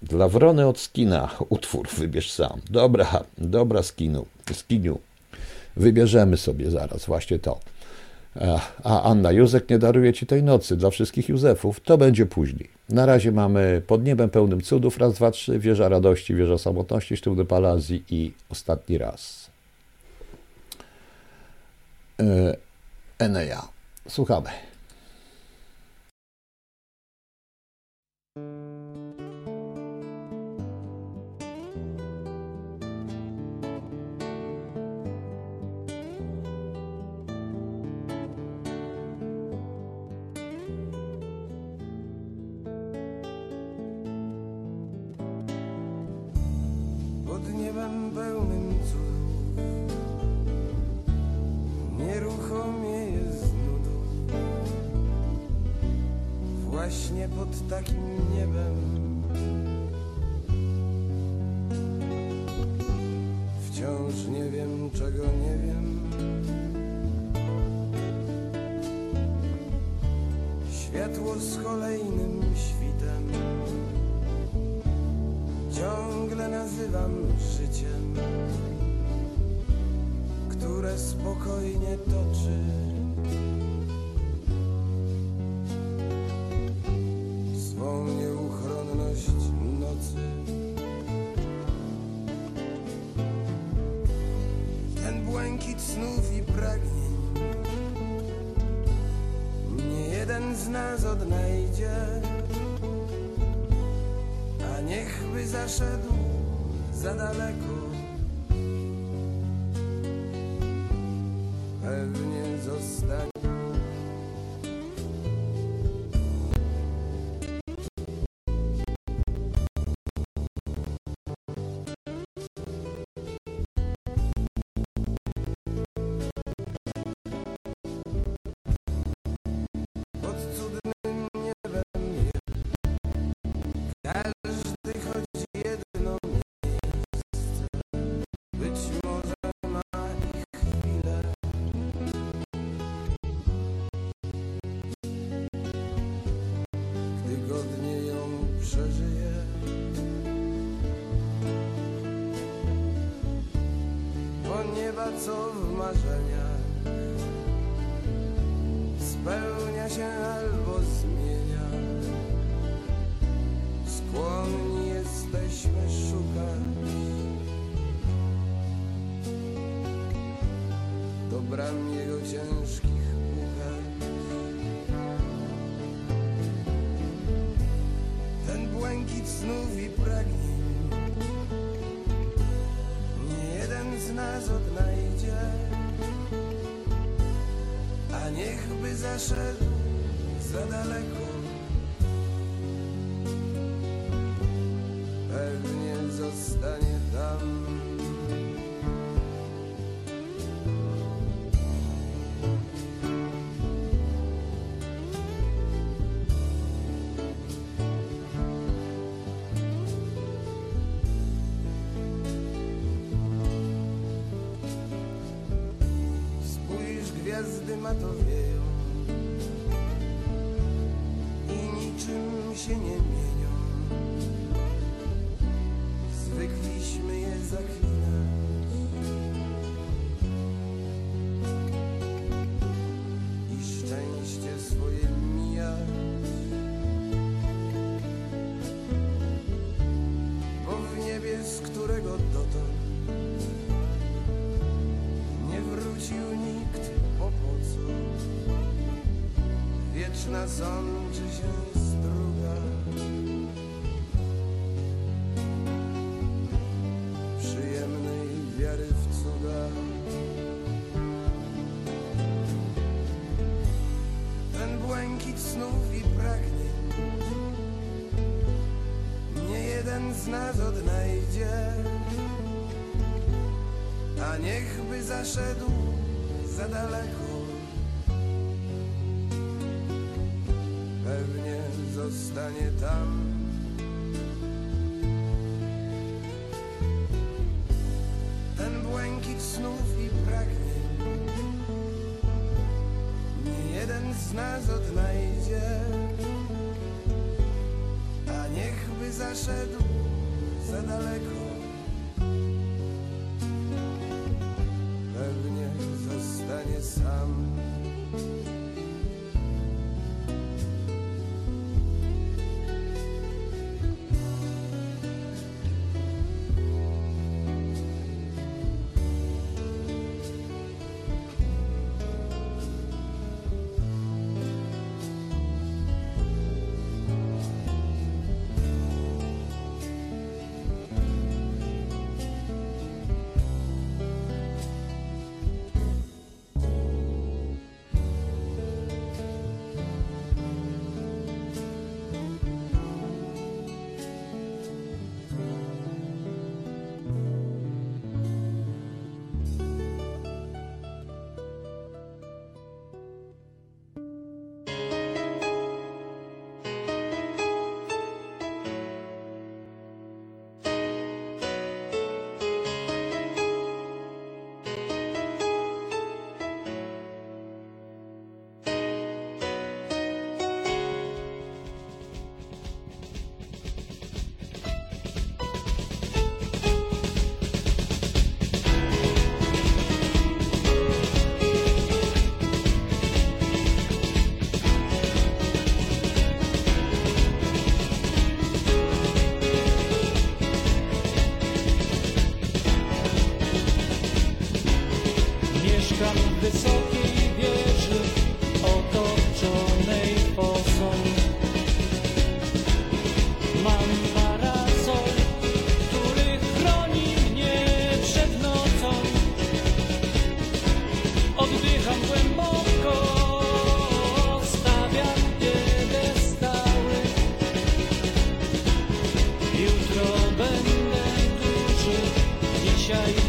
Dla Wrony od Skina utwór wybierz sam. Dobra, dobra Skinu, Skiniu. Wybierzemy sobie zaraz właśnie to. A Anna, Józek nie daruje ci tej nocy dla wszystkich Józefów. To będzie później. Na razie mamy pod niebem pełnym cudów, raz, dwa, trzy, wieża radości, wieża samotności, sztywny palazji i ostatni raz. E, Eneja. Słuchamy. Właśnie pod takim niebem snów i pragnień. Nie jeden z nas odnajdzie. A niechby zaszedł za daleko co w marzeniach spełnia się albo zmienia. Skłonni jesteśmy szukać do bram jego ciężkich pukać. Ten błękit snów i pragnień nie jeden z nas odnajdzie zaszedł za daleko. Pewnie zostanie tam. Gwiazdy matowieją i Wieczna sączy się struga Przyjemnej wiary w cuda Ten błękit snów i pragnień Nie jeden z nas odnajdzie a niechby zaszedł za daleko. Nas odnajdzie, a niechby zaszedł za daleko. pewnie zostanie sam. Dzisiaj jestem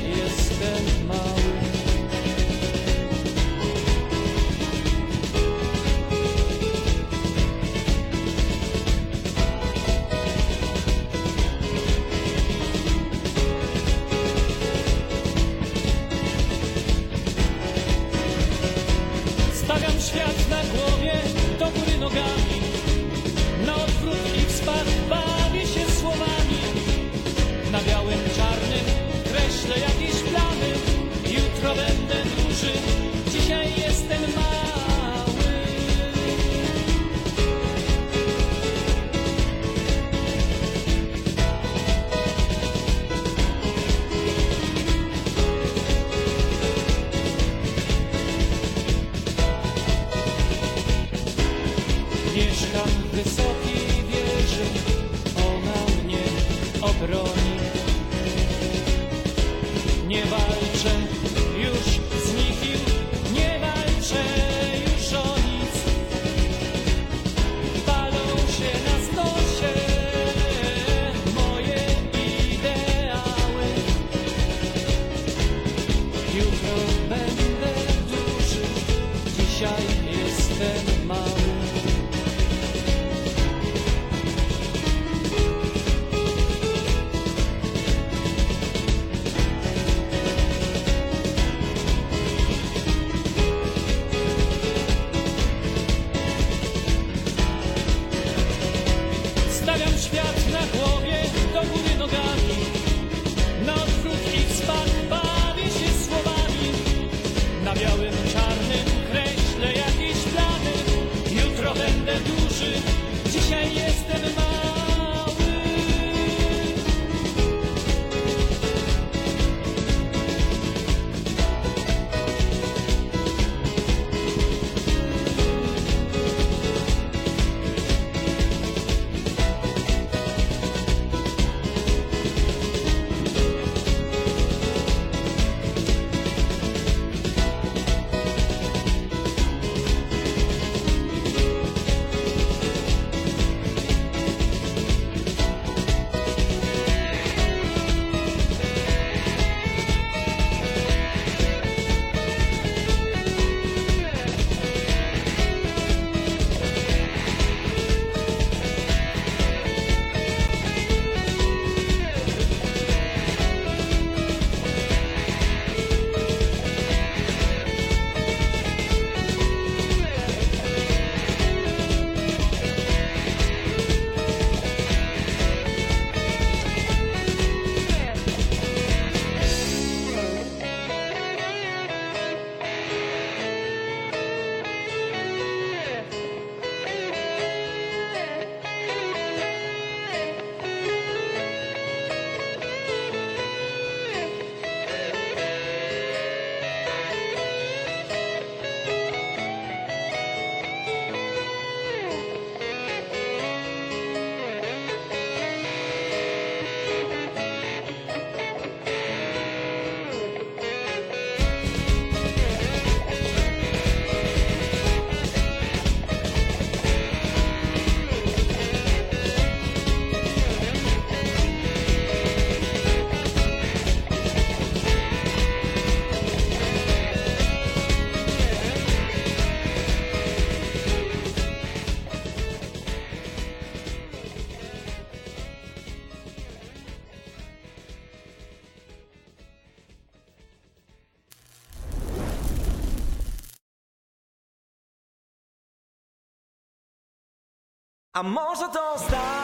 A może to ostatni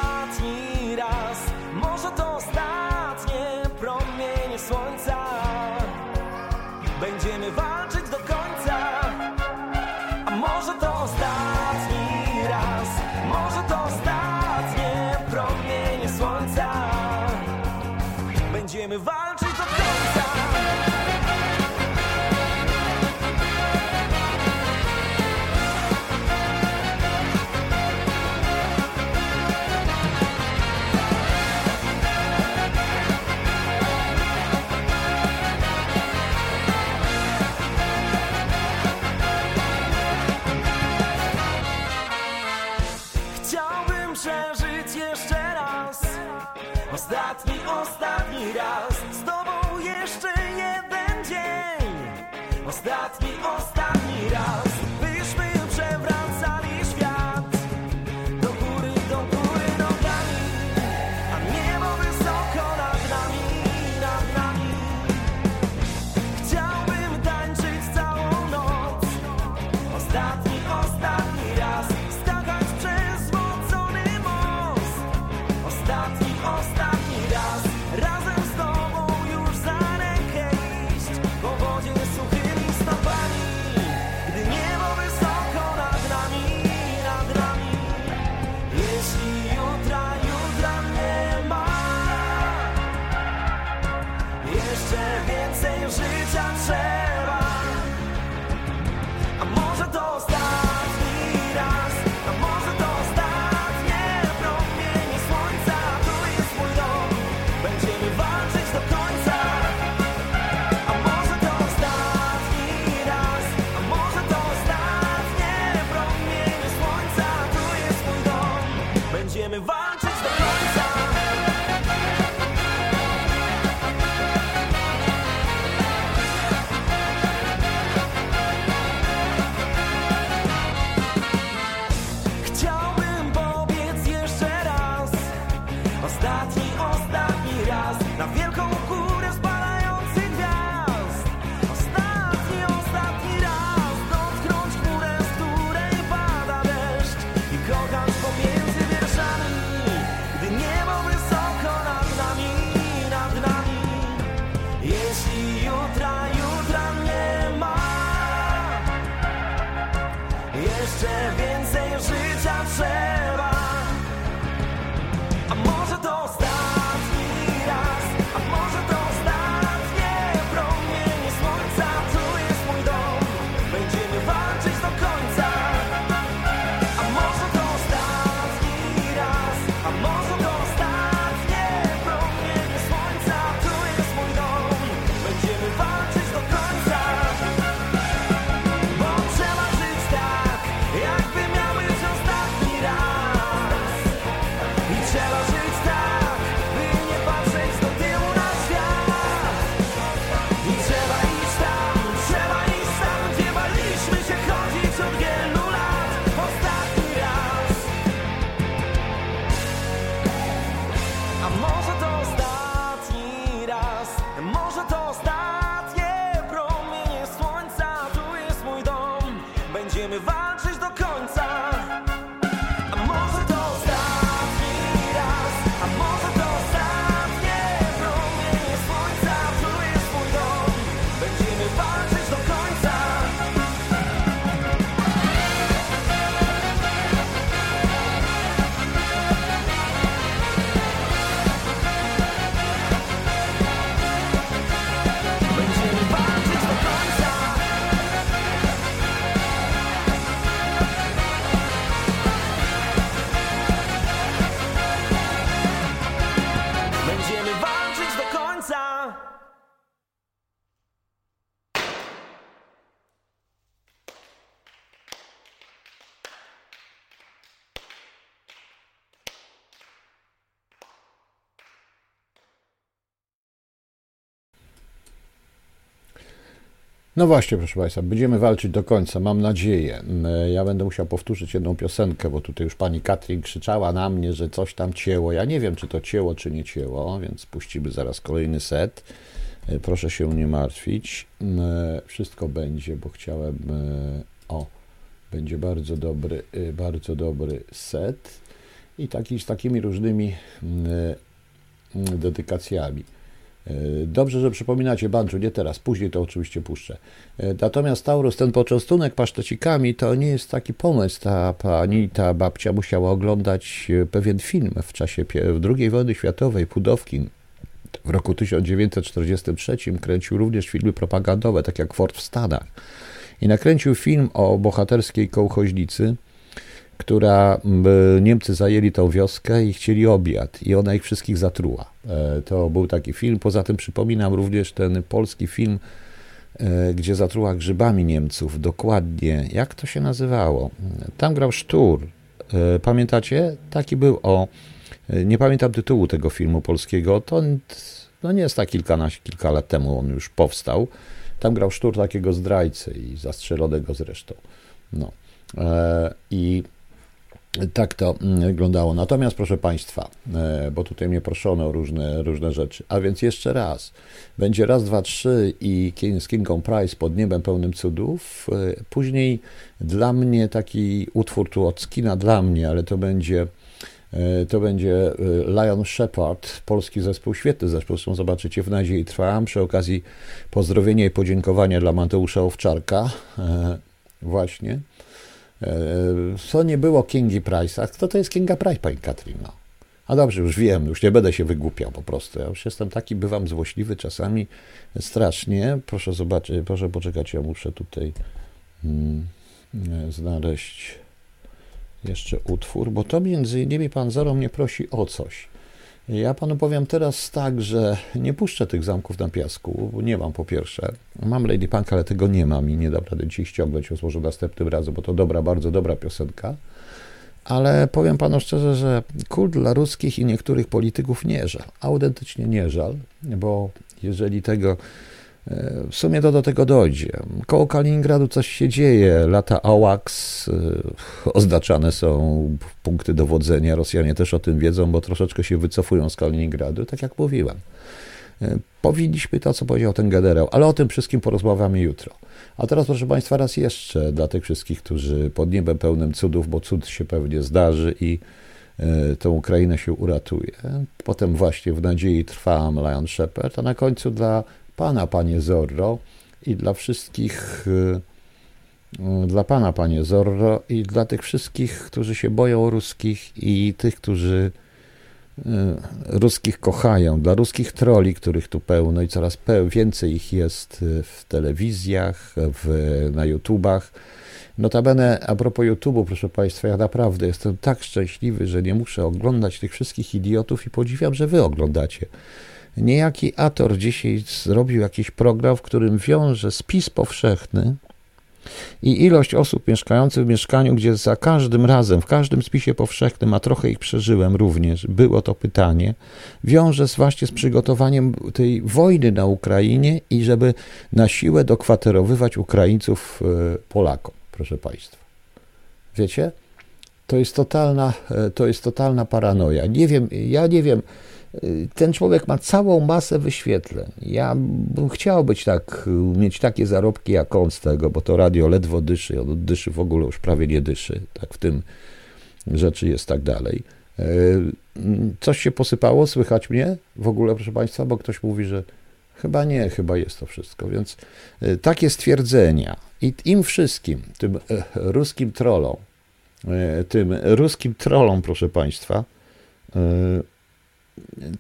No właśnie, proszę Państwa, będziemy walczyć do końca, mam nadzieję. Mm, Ja będę musiał powtórzyć jedną piosenkę, bo tutaj już pani Katrin krzyczała na mnie, że coś tam cięło. Ja nie wiem, czy to cięło, czy nie cięło, więc puścimy zaraz kolejny set. E, Proszę się nie martwić. Mm, Wszystko będzie, bo chciałem. e, O, będzie bardzo dobry, e, bardzo dobry set i taki z takimi różnymi mm, dedykacjami. E, Dobrze, że przypominacie Banczu, nie teraz, później to oczywiście puszczę. E, Natomiast Taurus, ten poczęstunek pasztecikami, to nie jest taki pomysł. Ta pani, ta babcia musiała oglądać e, pewien film w czasie II wojny światowej, Pudowkin. W roku 1943 kręcił również filmy propagandowe, tak jak Ford w Stanach. I nakręcił film o bohaterskiej kołchoźnicy, która m, Niemcy zajęli tą wioskę i chcieli obiad i ona ich wszystkich zatruła. E, To był taki film. Poza tym przypominam również ten polski film, e, gdzie zatruła grzybami Niemców. Dokładnie, jak to się nazywało? Tam grał Sztur. E, Pamiętacie? Taki był o. e, Nie pamiętam tytułu tego filmu polskiego. To no nie jest tak kilkanaście, kilka lat temu on już powstał. Tam grał sztur takiego zdrajcy i zastrzelonego zresztą. No. E, I tak to mm, wyglądało. Natomiast, proszę Państwa, e, bo tutaj mnie proszono o różne, różne rzeczy. A więc jeszcze raz. Będzie raz, dwa, trzy i z Kingą Price pod niebem pełnym cudów. E, Później dla mnie taki utwór tu od Skina dla mnie, ale to będzie e, to będzie Lion Shepherd, polski zespół, świetny zespół, zresztą zobaczycie w Nadziei Trwam. Przy okazji pozdrowienia i podziękowania dla Mateusza Owczarka, właśnie. E, Co nie było Kingi Price? A kto to jest Kinga Price, pani Katrino? A dobrze, już wiem, już nie będę się wygłupiał po prostu. Ja już jestem taki, bywam złośliwy czasami strasznie. Proszę zobaczyć, proszę poczekać, ja muszę tutaj mm, e, znaleźć jeszcze utwór, bo to między innymi pan Zoro mnie prosi o coś. Ja panu powiem teraz tak, że nie puszczę tych zamków na piasku, nie mam po pierwsze. Mam Lady Punk, ale tego nie mam i nie dam rady dzisiaj ściągnąć, może następnym razem, bo to dobra, bardzo dobra piosenka. Ale powiem panu szczerze, że kult dla ruskich i niektórych polityków nie żal. Autentycznie nie żal, bo jeżeli tego w sumie to do tego dojdzie. Koło Kaliningradu coś się dzieje. Lata AWACS, y, oznaczane są punkty dowodzenia. Rosjanie też o tym wiedzą, bo troszeczkę się wycofują z Kaliningradu, tak jak mówiłem. Y, Powinniśmy to, co powiedział ten generał, ale o tym wszystkim porozmawiamy jutro. A teraz, proszę Państwa, raz jeszcze dla tych wszystkich, którzy pod niebem pełnym cudów, bo cud się pewnie zdarzy i y, tą Ukrainę się uratuje. Potem właśnie w nadziei trwam Lion Shepherd, a na końcu dla Pana, Panie Zorro i dla wszystkich, y, y, dla Pana, Panie Zorro i dla tych wszystkich, którzy się boją ruskich i tych, którzy y, ruskich kochają, dla ruskich troli, których tu pełno i coraz więcej ich jest w telewizjach, w, na YouTubach. Notabene, a propos YouTube'u, proszę Państwa, ja naprawdę jestem tak szczęśliwy, że nie muszę oglądać tych wszystkich idiotów i podziwiam, że Wy oglądacie. Niejaki Ator dzisiaj zrobił jakiś program, w którym wiąże spis powszechny i ilość osób mieszkających w mieszkaniu, gdzie za każdym razem, w każdym spisie powszechnym, a trochę ich przeżyłem również, było to pytanie, wiąże z właśnie z przygotowaniem tej wojny na Ukrainie i żeby na siłę dokwaterowywać Ukraińców e, Polakom, proszę Państwa. Wiecie? To jest totalna, e, to jest totalna paranoja. Nie wiem, ja nie wiem, ten człowiek ma całą masę wyświetleń. Ja bym chciał być tak, mieć takie zarobki jak on z tego, bo to radio ledwo dyszy, on dyszy w ogóle już prawie nie dyszy, tak w tym rzeczy jest tak dalej. E, Coś się posypało, słychać mnie w ogóle, proszę Państwa, bo ktoś mówi, że chyba nie, chyba jest to wszystko, więc e, takie stwierdzenia i im wszystkim, tym e, ruskim trollom, e, tym ruskim trollom, proszę Państwa, e,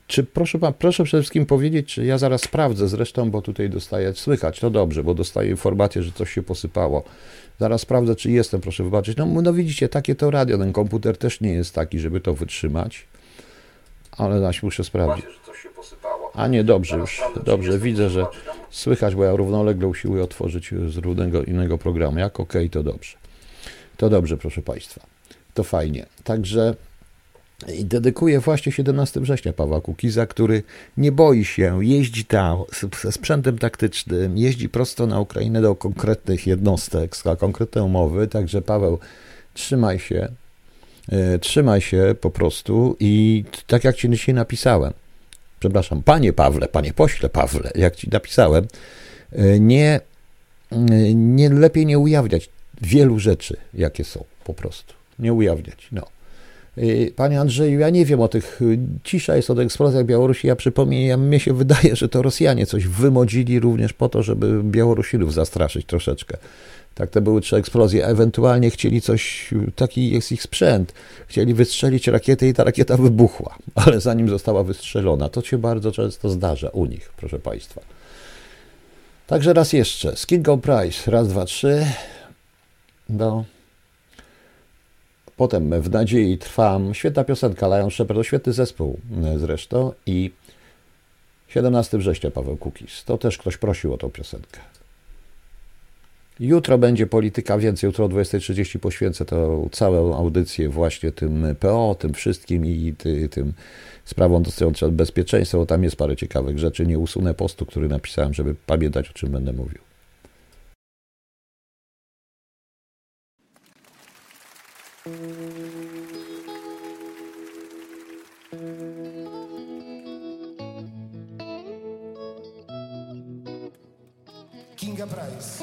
czy proszę, pa- proszę przede wszystkim powiedzieć, czy ja zaraz sprawdzę zresztą, bo tutaj dostaję, słychać, to dobrze, bo dostaję informację, że coś się posypało. Zaraz sprawdzę, czy jestem, proszę wybaczyć. No, no widzicie, takie to radio, ten komputer też nie jest taki, żeby to wytrzymać, ale zaś muszę sprawdzić. A nie, dobrze już, dobrze, widzę, że słychać, bo ja równolegle usiłuję otworzyć z różnego innego programu. Jak ok, to dobrze. To dobrze, proszę Państwa. To fajnie. Także i dedykuję właśnie 17 września Pawła Kukiza, który nie boi się, jeździ tam ze sprzętem taktycznym, jeździ prosto na Ukrainę do konkretnych jednostek, na konkretne umowy, także Paweł, trzymaj się, e, trzymaj się po prostu i tak jak Ci dzisiaj napisałem, przepraszam, Panie Pawle, Panie Pośle Pawle, jak Ci napisałem, e, nie, e, nie lepiej nie ujawniać wielu rzeczy, jakie są po prostu, nie ujawniać, no. Y, Panie Andrzeju, ja nie wiem o tych. y, Cisza jest o eksplozjach Białorusi. Ja przypomnę, ja, mnie się *laughs* wydaje, że to Rosjanie coś wymodzili również po to, żeby Białorusinów zastraszyć troszeczkę. Tak, to były trzy eksplozje, ewentualnie chcieli coś, y, taki jest ich sprzęt. Chcieli wystrzelić rakietę i ta rakieta wybuchła, *laughs* ale zanim została wystrzelona. To się bardzo często zdarza u nich, proszę Państwa. Także raz jeszcze. Z Kingą Price. Raz, dwa, trzy. No. Potem w nadziei trwam. Świetna piosenka, Lion Shepherd, świetny zespół e, zresztą. I 17 września Paweł Kukis. To też ktoś prosił o tą piosenkę. Jutro będzie polityka więcej, jutro o 20.30 poświęcę to całą audycję właśnie tym PO, tym wszystkim i ty, tym sprawom dotyczącym bezpieczeństwa, bo tam jest parę ciekawych rzeczy. Nie usunę postu, który napisałem, żeby pamiętać, o czym będę mówił. Kinga Price. Pod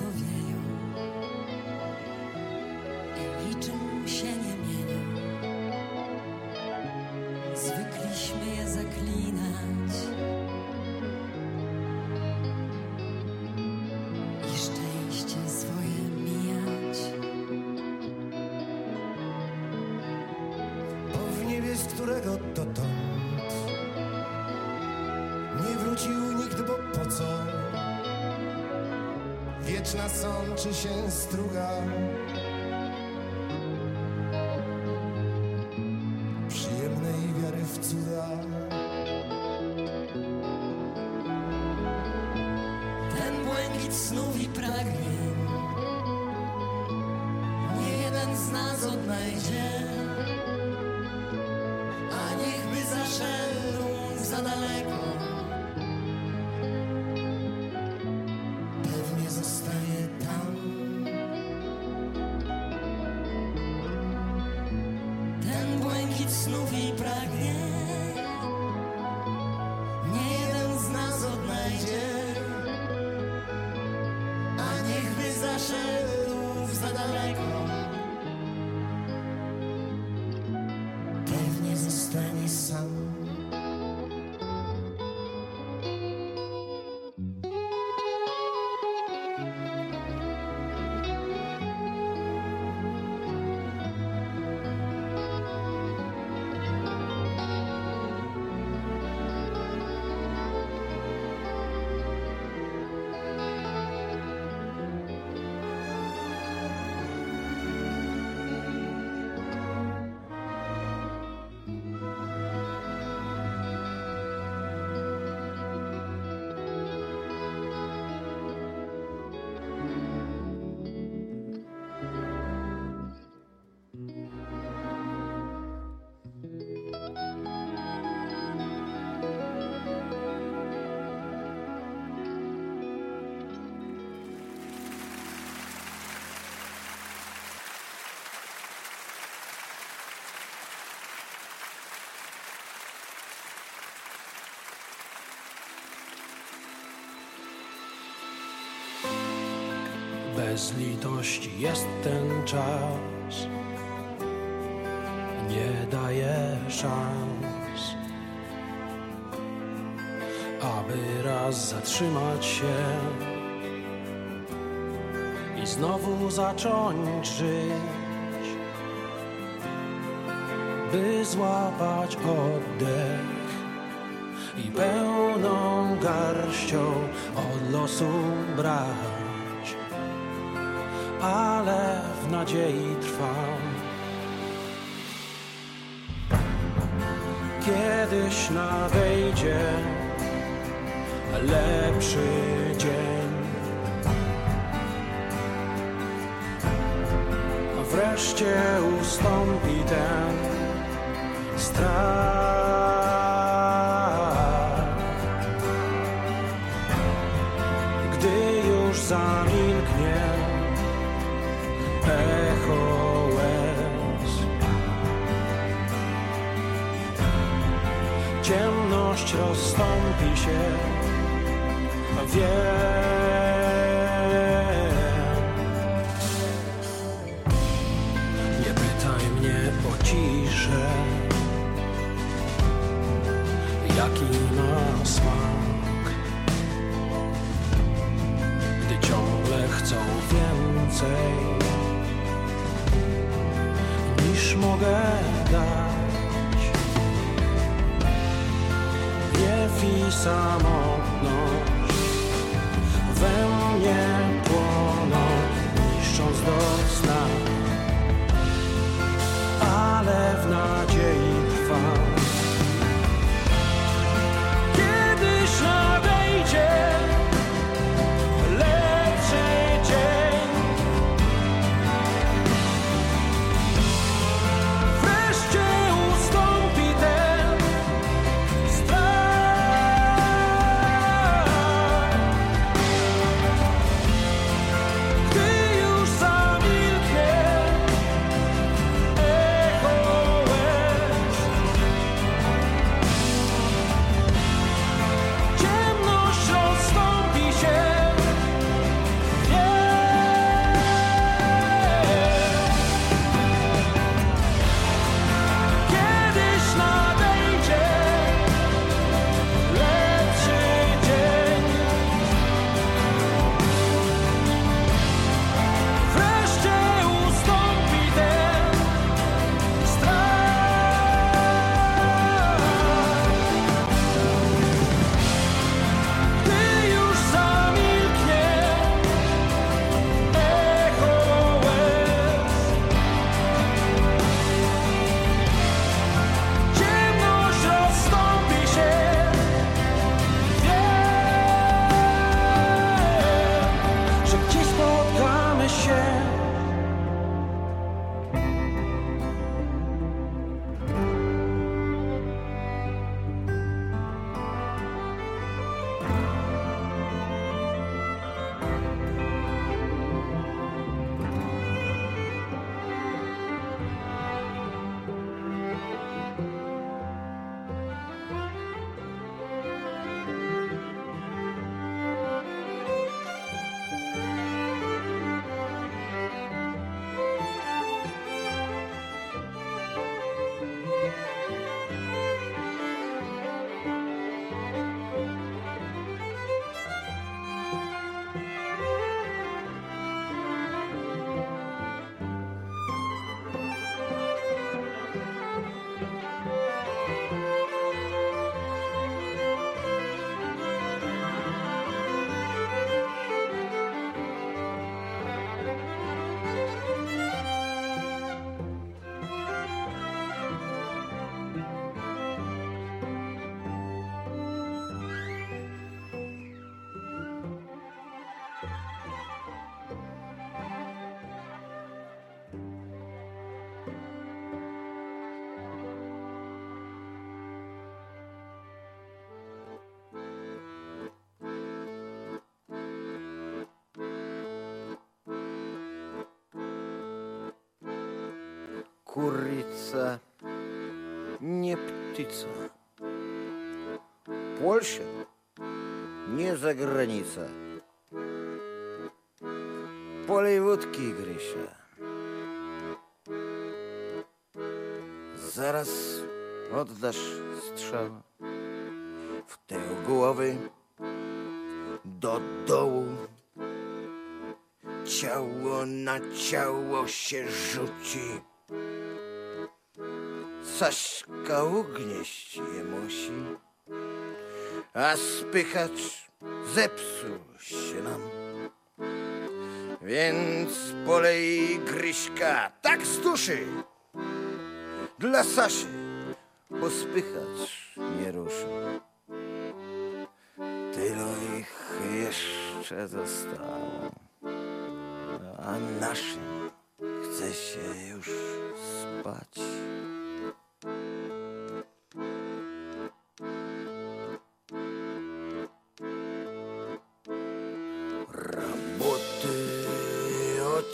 gwiazdy matowieją sączy się struga. Błękit snów i pragnień bez litości jest ten czas. Nie daje szans, aby raz zatrzymać się i znowu zacząć żyć, by złapać oddech i pełną garścią od losu brać. nadziei trwał. Kiedyś nadejdzie lepszy dzień. Wreszcie ustąpi ten strach. Yeah. курица не птица. Польша не за граница. Поле водки, Гриша. Zaraz oddasz strzał w tył głowy, do dołu. Ciało na ciało się rzuci. Saśka ugnieść je musi, a spychacz zepsuł się nam. Więc polej Gryśka tak z duszy dla Saszy, bo nie ruszył. Tylu ich jeszcze zostało, a naszym chce się już spać.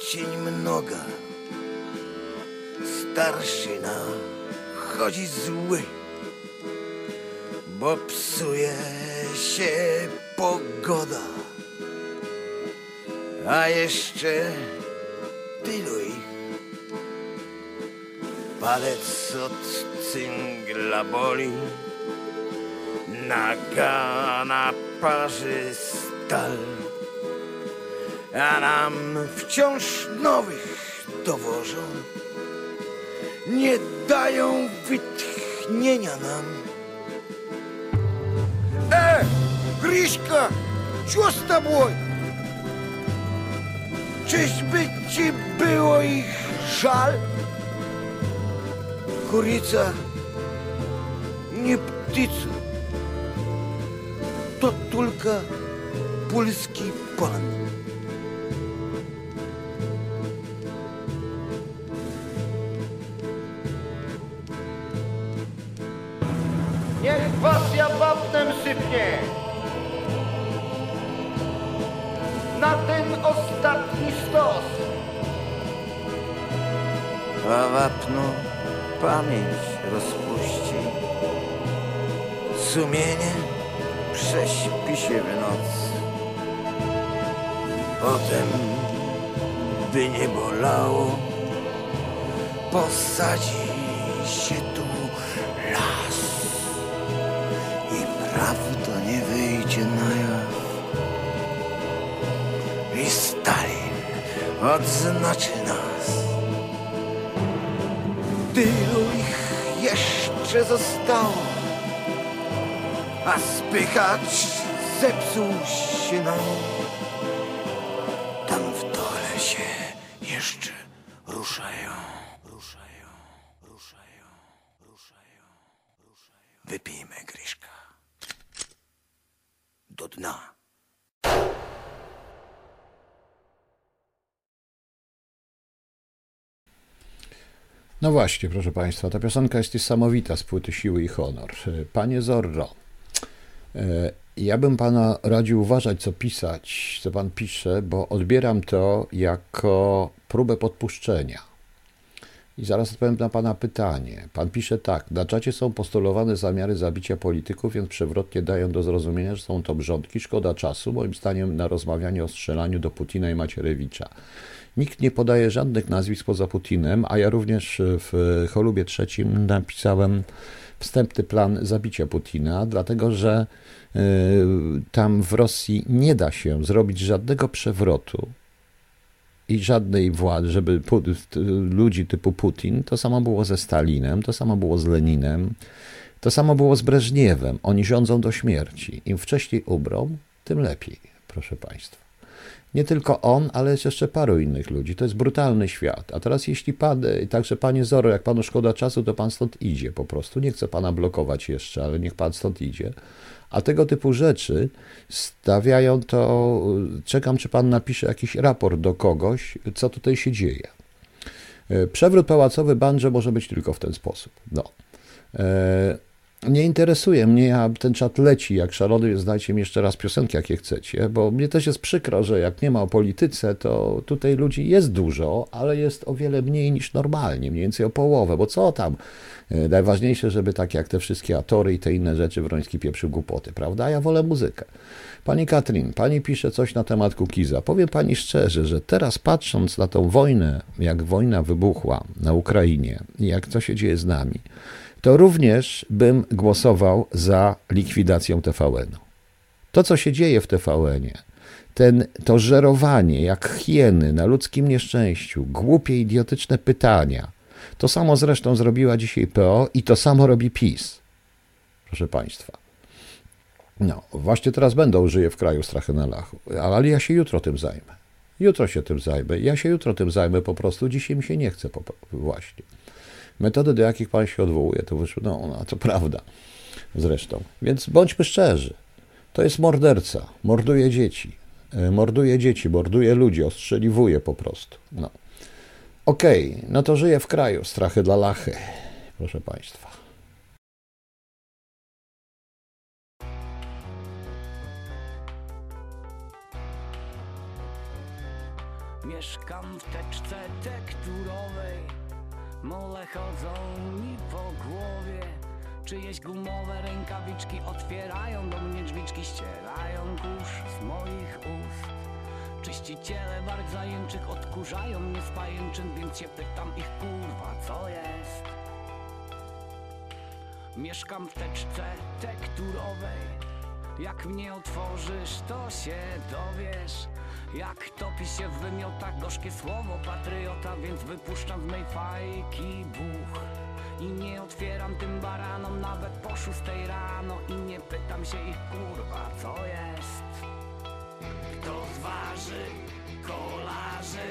Ocień mnoga, starszyna chodzi zły, bo psuje się pogoda. A jeszcze tylu ich. Palec od cyngla boli, naga na parzy stal, a nam wciąż nowych dowożą nie dają wytchnienia nam. E, Гришка, что с тобой? Czyżby ci było ich żal? Kurica, nie ptycu, to tylko polski pan. Na ten ostatni stos. A wapno pamięć rozpuści. Sumienie prześpi się w noc. Potem, by nie bolało, posadzi odznaczy nas. Tylu ich jeszcze zostało, a spychacz zepsuł się nam. Tam w dole się jeszcze ruszają, ruszają, ruszają, ruszają, ruszają. Wypijmy, Gryszka. Do dna. No właśnie, proszę Państwa, ta piosenka jest niesamowita z płyty Siły i Honor. Panie Zorro, e, ja bym Pana radził uważać, co pisać, co Pan pisze, bo odbieram to jako próbę podpuszczenia. I zaraz odpowiem na Pana pytanie. Pan pisze tak. Na czacie są postulowane zamiary zabicia polityków, więc przewrotnie dają do zrozumienia, że są to brządki. Szkoda czasu, moim zdaniem, na rozmawianie o strzelaniu do Putina i Macierewicza. Nikt nie podaje żadnych nazwisk poza Putinem, a ja również w Cholubie trzecim napisałem wstępny plan zabicia Putina, dlatego że y, tam w Rosji nie da się zrobić żadnego przewrotu i żadnej władzy, żeby ludzi typu Putin, to samo było ze Stalinem, to samo było z Leninem, to samo było z Breżniewem. Oni rządzą do śmierci. Im wcześniej ubrą, tym lepiej, proszę Państwa. Nie tylko on, ale jest jeszcze paru innych ludzi. To jest brutalny świat. A teraz jeśli pan, także panie Zoro, jak panu szkoda czasu, to pan stąd idzie po prostu. Nie chcę pana blokować jeszcze, ale niech pan stąd idzie. A tego typu rzeczy stawiają to, czekam, czy pan napisze jakiś raport do kogoś, co tutaj się dzieje. Przewrót pałacowy Bandrze może być tylko w ten sposób. No. E, Nie interesuje mnie, a ten czat leci jak szalony, więc dajcie mi jeszcze raz piosenki, jakie chcecie, bo mnie też jest przykro, że jak nie ma o polityce, to tutaj ludzi jest dużo, ale jest o wiele mniej niż normalnie, mniej więcej o połowę, bo co tam? E, Najważniejsze, żeby tak jak te wszystkie atory i te inne rzeczy Wroński pieprzył głupoty, prawda? Ja wolę muzykę. Pani Katrin, pani pisze coś na temat Kukiza. Powiem pani szczerze, że teraz patrząc na tą wojnę, jak wojna wybuchła na Ukrainie jak co się dzieje z nami, to również bym głosował za likwidacją TVN-u. To, co się dzieje w TVN-ie, ten, to żerowanie jak hieny na ludzkim nieszczęściu, głupie, idiotyczne pytania, to samo zresztą zrobiła dzisiaj PO i to samo robi PiS. Proszę Państwa. No, właśnie teraz będą użyję w kraju strachy na lachu, ale ja się jutro tym zajmę. Jutro się tym zajmę. Ja się jutro tym zajmę po prostu. Dzisiaj mi się nie chce po, właśnie. Metody, do jakich Pan się odwołuje, to wyszło, no, no to prawda zresztą. Więc bądźmy szczerzy. To jest morderca. Morduje dzieci. E, Morduje dzieci, morduje ludzi, ostrzeliwuje po prostu. No. Okej, no to żyję w kraju. Strachy dla lachy. Proszę Państwa. Mieszkam w teczce tekturowej Mole chodzą mi po głowie Czyjeś gumowe Czyściciele bardzo zajęczych odkurzają mnie z pajęczyn Więc się pytam ich kurwa co jest? Mieszkam w teczce tekturowej. Jak mnie otworzysz, to się dowiesz. Jak topi się w wymiotach gorzkie słowo patriota Więc wypuszczam z mej fajki buch I nie otwieram tym baranom nawet po szóstej rano I nie pytam się ich kurwa co jest Kto zważy kolarzy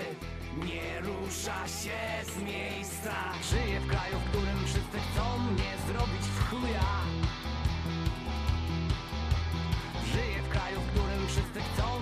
nie rusza się z miejsca. Żyję w kraju, w którym wszyscy chcą mnie zrobić w chuja. Żyję w kraju, w którym wszyscy chcą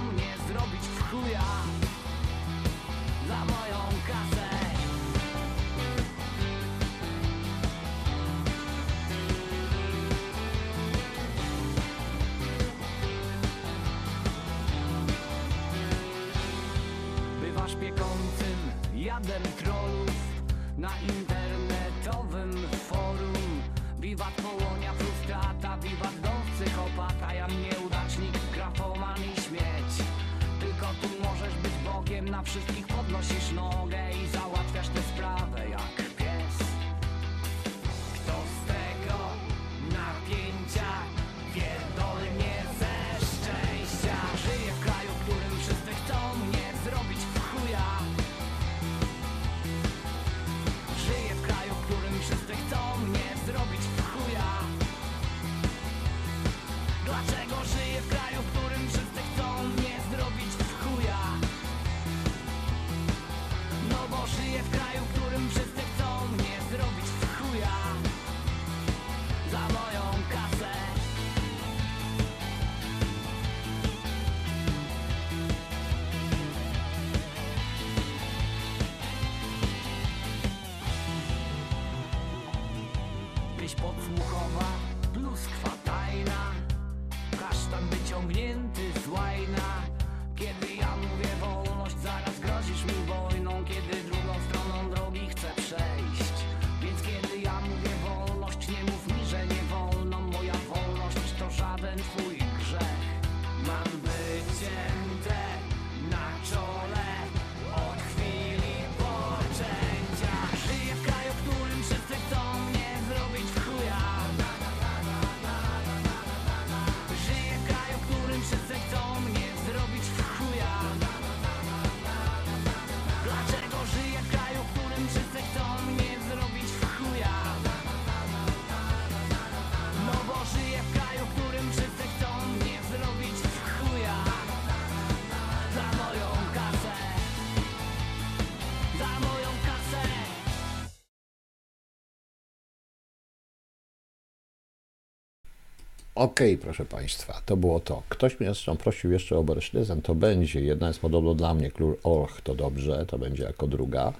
Okej, proszę Państwa, to było to. Ktoś mnie zresztą prosił jeszcze o Bersztyzen, to będzie. Jedna jest podobno dla mnie, Klur Orch to dobrze, to będzie jako druga.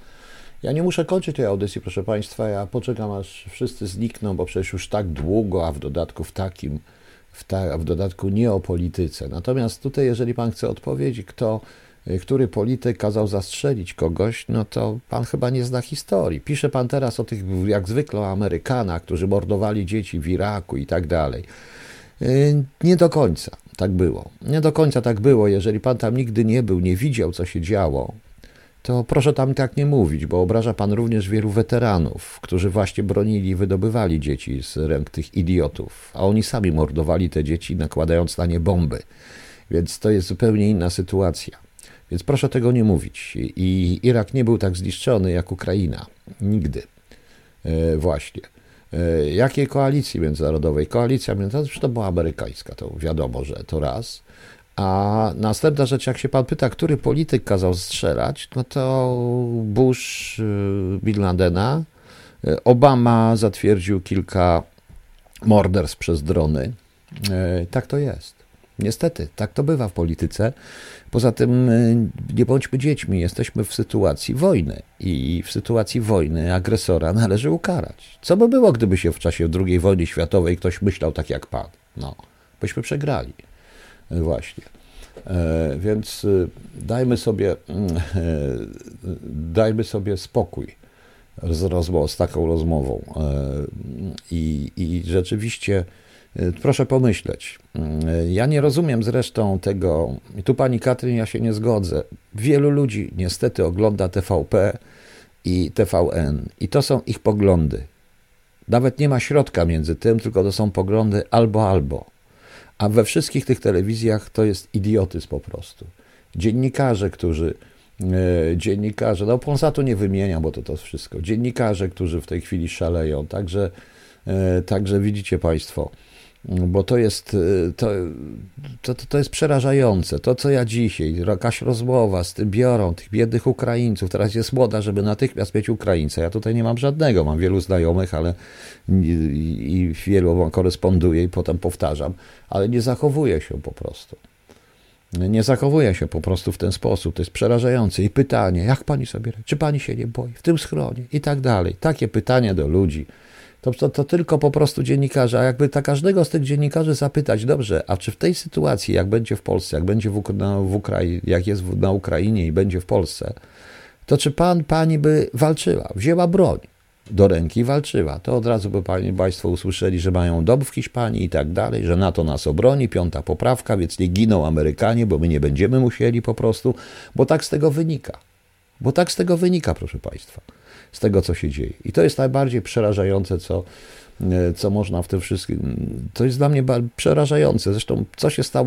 Ja nie muszę kończyć tej audycji, proszę Państwa. Ja poczekam, aż wszyscy znikną, bo przecież już tak długo, a w dodatku w takim, w, ta, w dodatku nie o polityce. Natomiast tutaj, jeżeli Pan chce odpowiedzieć, kto, który polityk kazał zastrzelić kogoś, no to Pan chyba nie zna historii. Pisze Pan teraz o tych, jak zwykle, Amerykanach, którzy mordowali dzieci w Iraku i tak dalej. Y, Nie do końca tak było. Nie do końca tak było. Jeżeli pan tam nigdy nie był, nie widział, co się działo, to proszę tam tak nie mówić, bo obraża pan również wielu weteranów, którzy właśnie bronili i wydobywali dzieci z ręk tych idiotów, a oni sami mordowali te dzieci, nakładając na nie bomby. Więc to jest zupełnie inna sytuacja. Więc proszę tego nie mówić. I Irak nie był tak zniszczony jak Ukraina. Nigdy. E, właśnie. E, Jakiej koalicji międzynarodowej? Koalicja międzynarodowa, to była amerykańska, to wiadomo, że to raz. A następna rzecz, jak się pan pyta, który polityk kazał strzelać, no to Bush y, Bin Ladena, Obama zatwierdził kilka morderstw przez drony. Tak to jest. Niestety, tak to bywa w polityce. Poza tym y, nie bądźmy dziećmi, jesteśmy w sytuacji wojny i w sytuacji wojny agresora należy ukarać. Co by było, gdyby się w czasie II wojny światowej ktoś myślał tak jak pan? No, byśmy przegrali. Y, Właśnie. E, Więc y, dajmy sobie, dajmy sobie spokój z, z taką rozmową. E, I, I rzeczywiście proszę pomyśleć. E, Ja nie rozumiem zresztą tego, i tu pani Katryn, ja się nie zgodzę. Wielu ludzi niestety ogląda TVP i TVN i to są ich poglądy. Nawet nie ma środka między tym, tylko to są poglądy albo albo. A we wszystkich tych telewizjach to jest idiotyzm po prostu. Dziennikarze, którzy e, dziennikarze, no Polsatu nie wymieniam, bo to to wszystko. Dziennikarze, którzy w tej chwili szaleją, także, e, także widzicie Państwo, bo to jest, e, to, to, to, jest przerażające. To, co ja dzisiaj, jakaś rozmowa z tym biorą, tych biednych Ukraińców, teraz jest moda, żeby natychmiast mieć Ukraińca. Ja tutaj nie mam żadnego, mam wielu znajomych, ale i, i wielu koresponduję i potem powtarzam, ale nie zachowuję się po prostu. Nie zachowuje się po prostu w ten sposób. To jest przerażające. I pytanie, jak pani sobie? Czy pani się nie boi? W tym schronie? I tak dalej. Takie pytanie do ludzi. To, to, to tylko po prostu dziennikarze. A jakby ta każdego z tych dziennikarzy zapytać, dobrze, a czy w tej sytuacji, jak będzie w Polsce, jak będzie w, na, w jak jest w, na Ukrainie i będzie w Polsce, to czy pan, pani by walczyła, wzięła broń do ręki i walczyła, to od razu by pani, państwo usłyszeli, że mają dom w Hiszpanii i tak dalej, że NATO nas obroni, piąta poprawka, więc nie giną Amerykanie, bo my nie będziemy musieli po prostu, bo tak z tego wynika. Bo tak z tego wynika, proszę państwa, z tego, co się dzieje. I to jest najbardziej przerażające, co, e, co można w tym wszystkim. To jest dla mnie przerażające. Zresztą, co się stało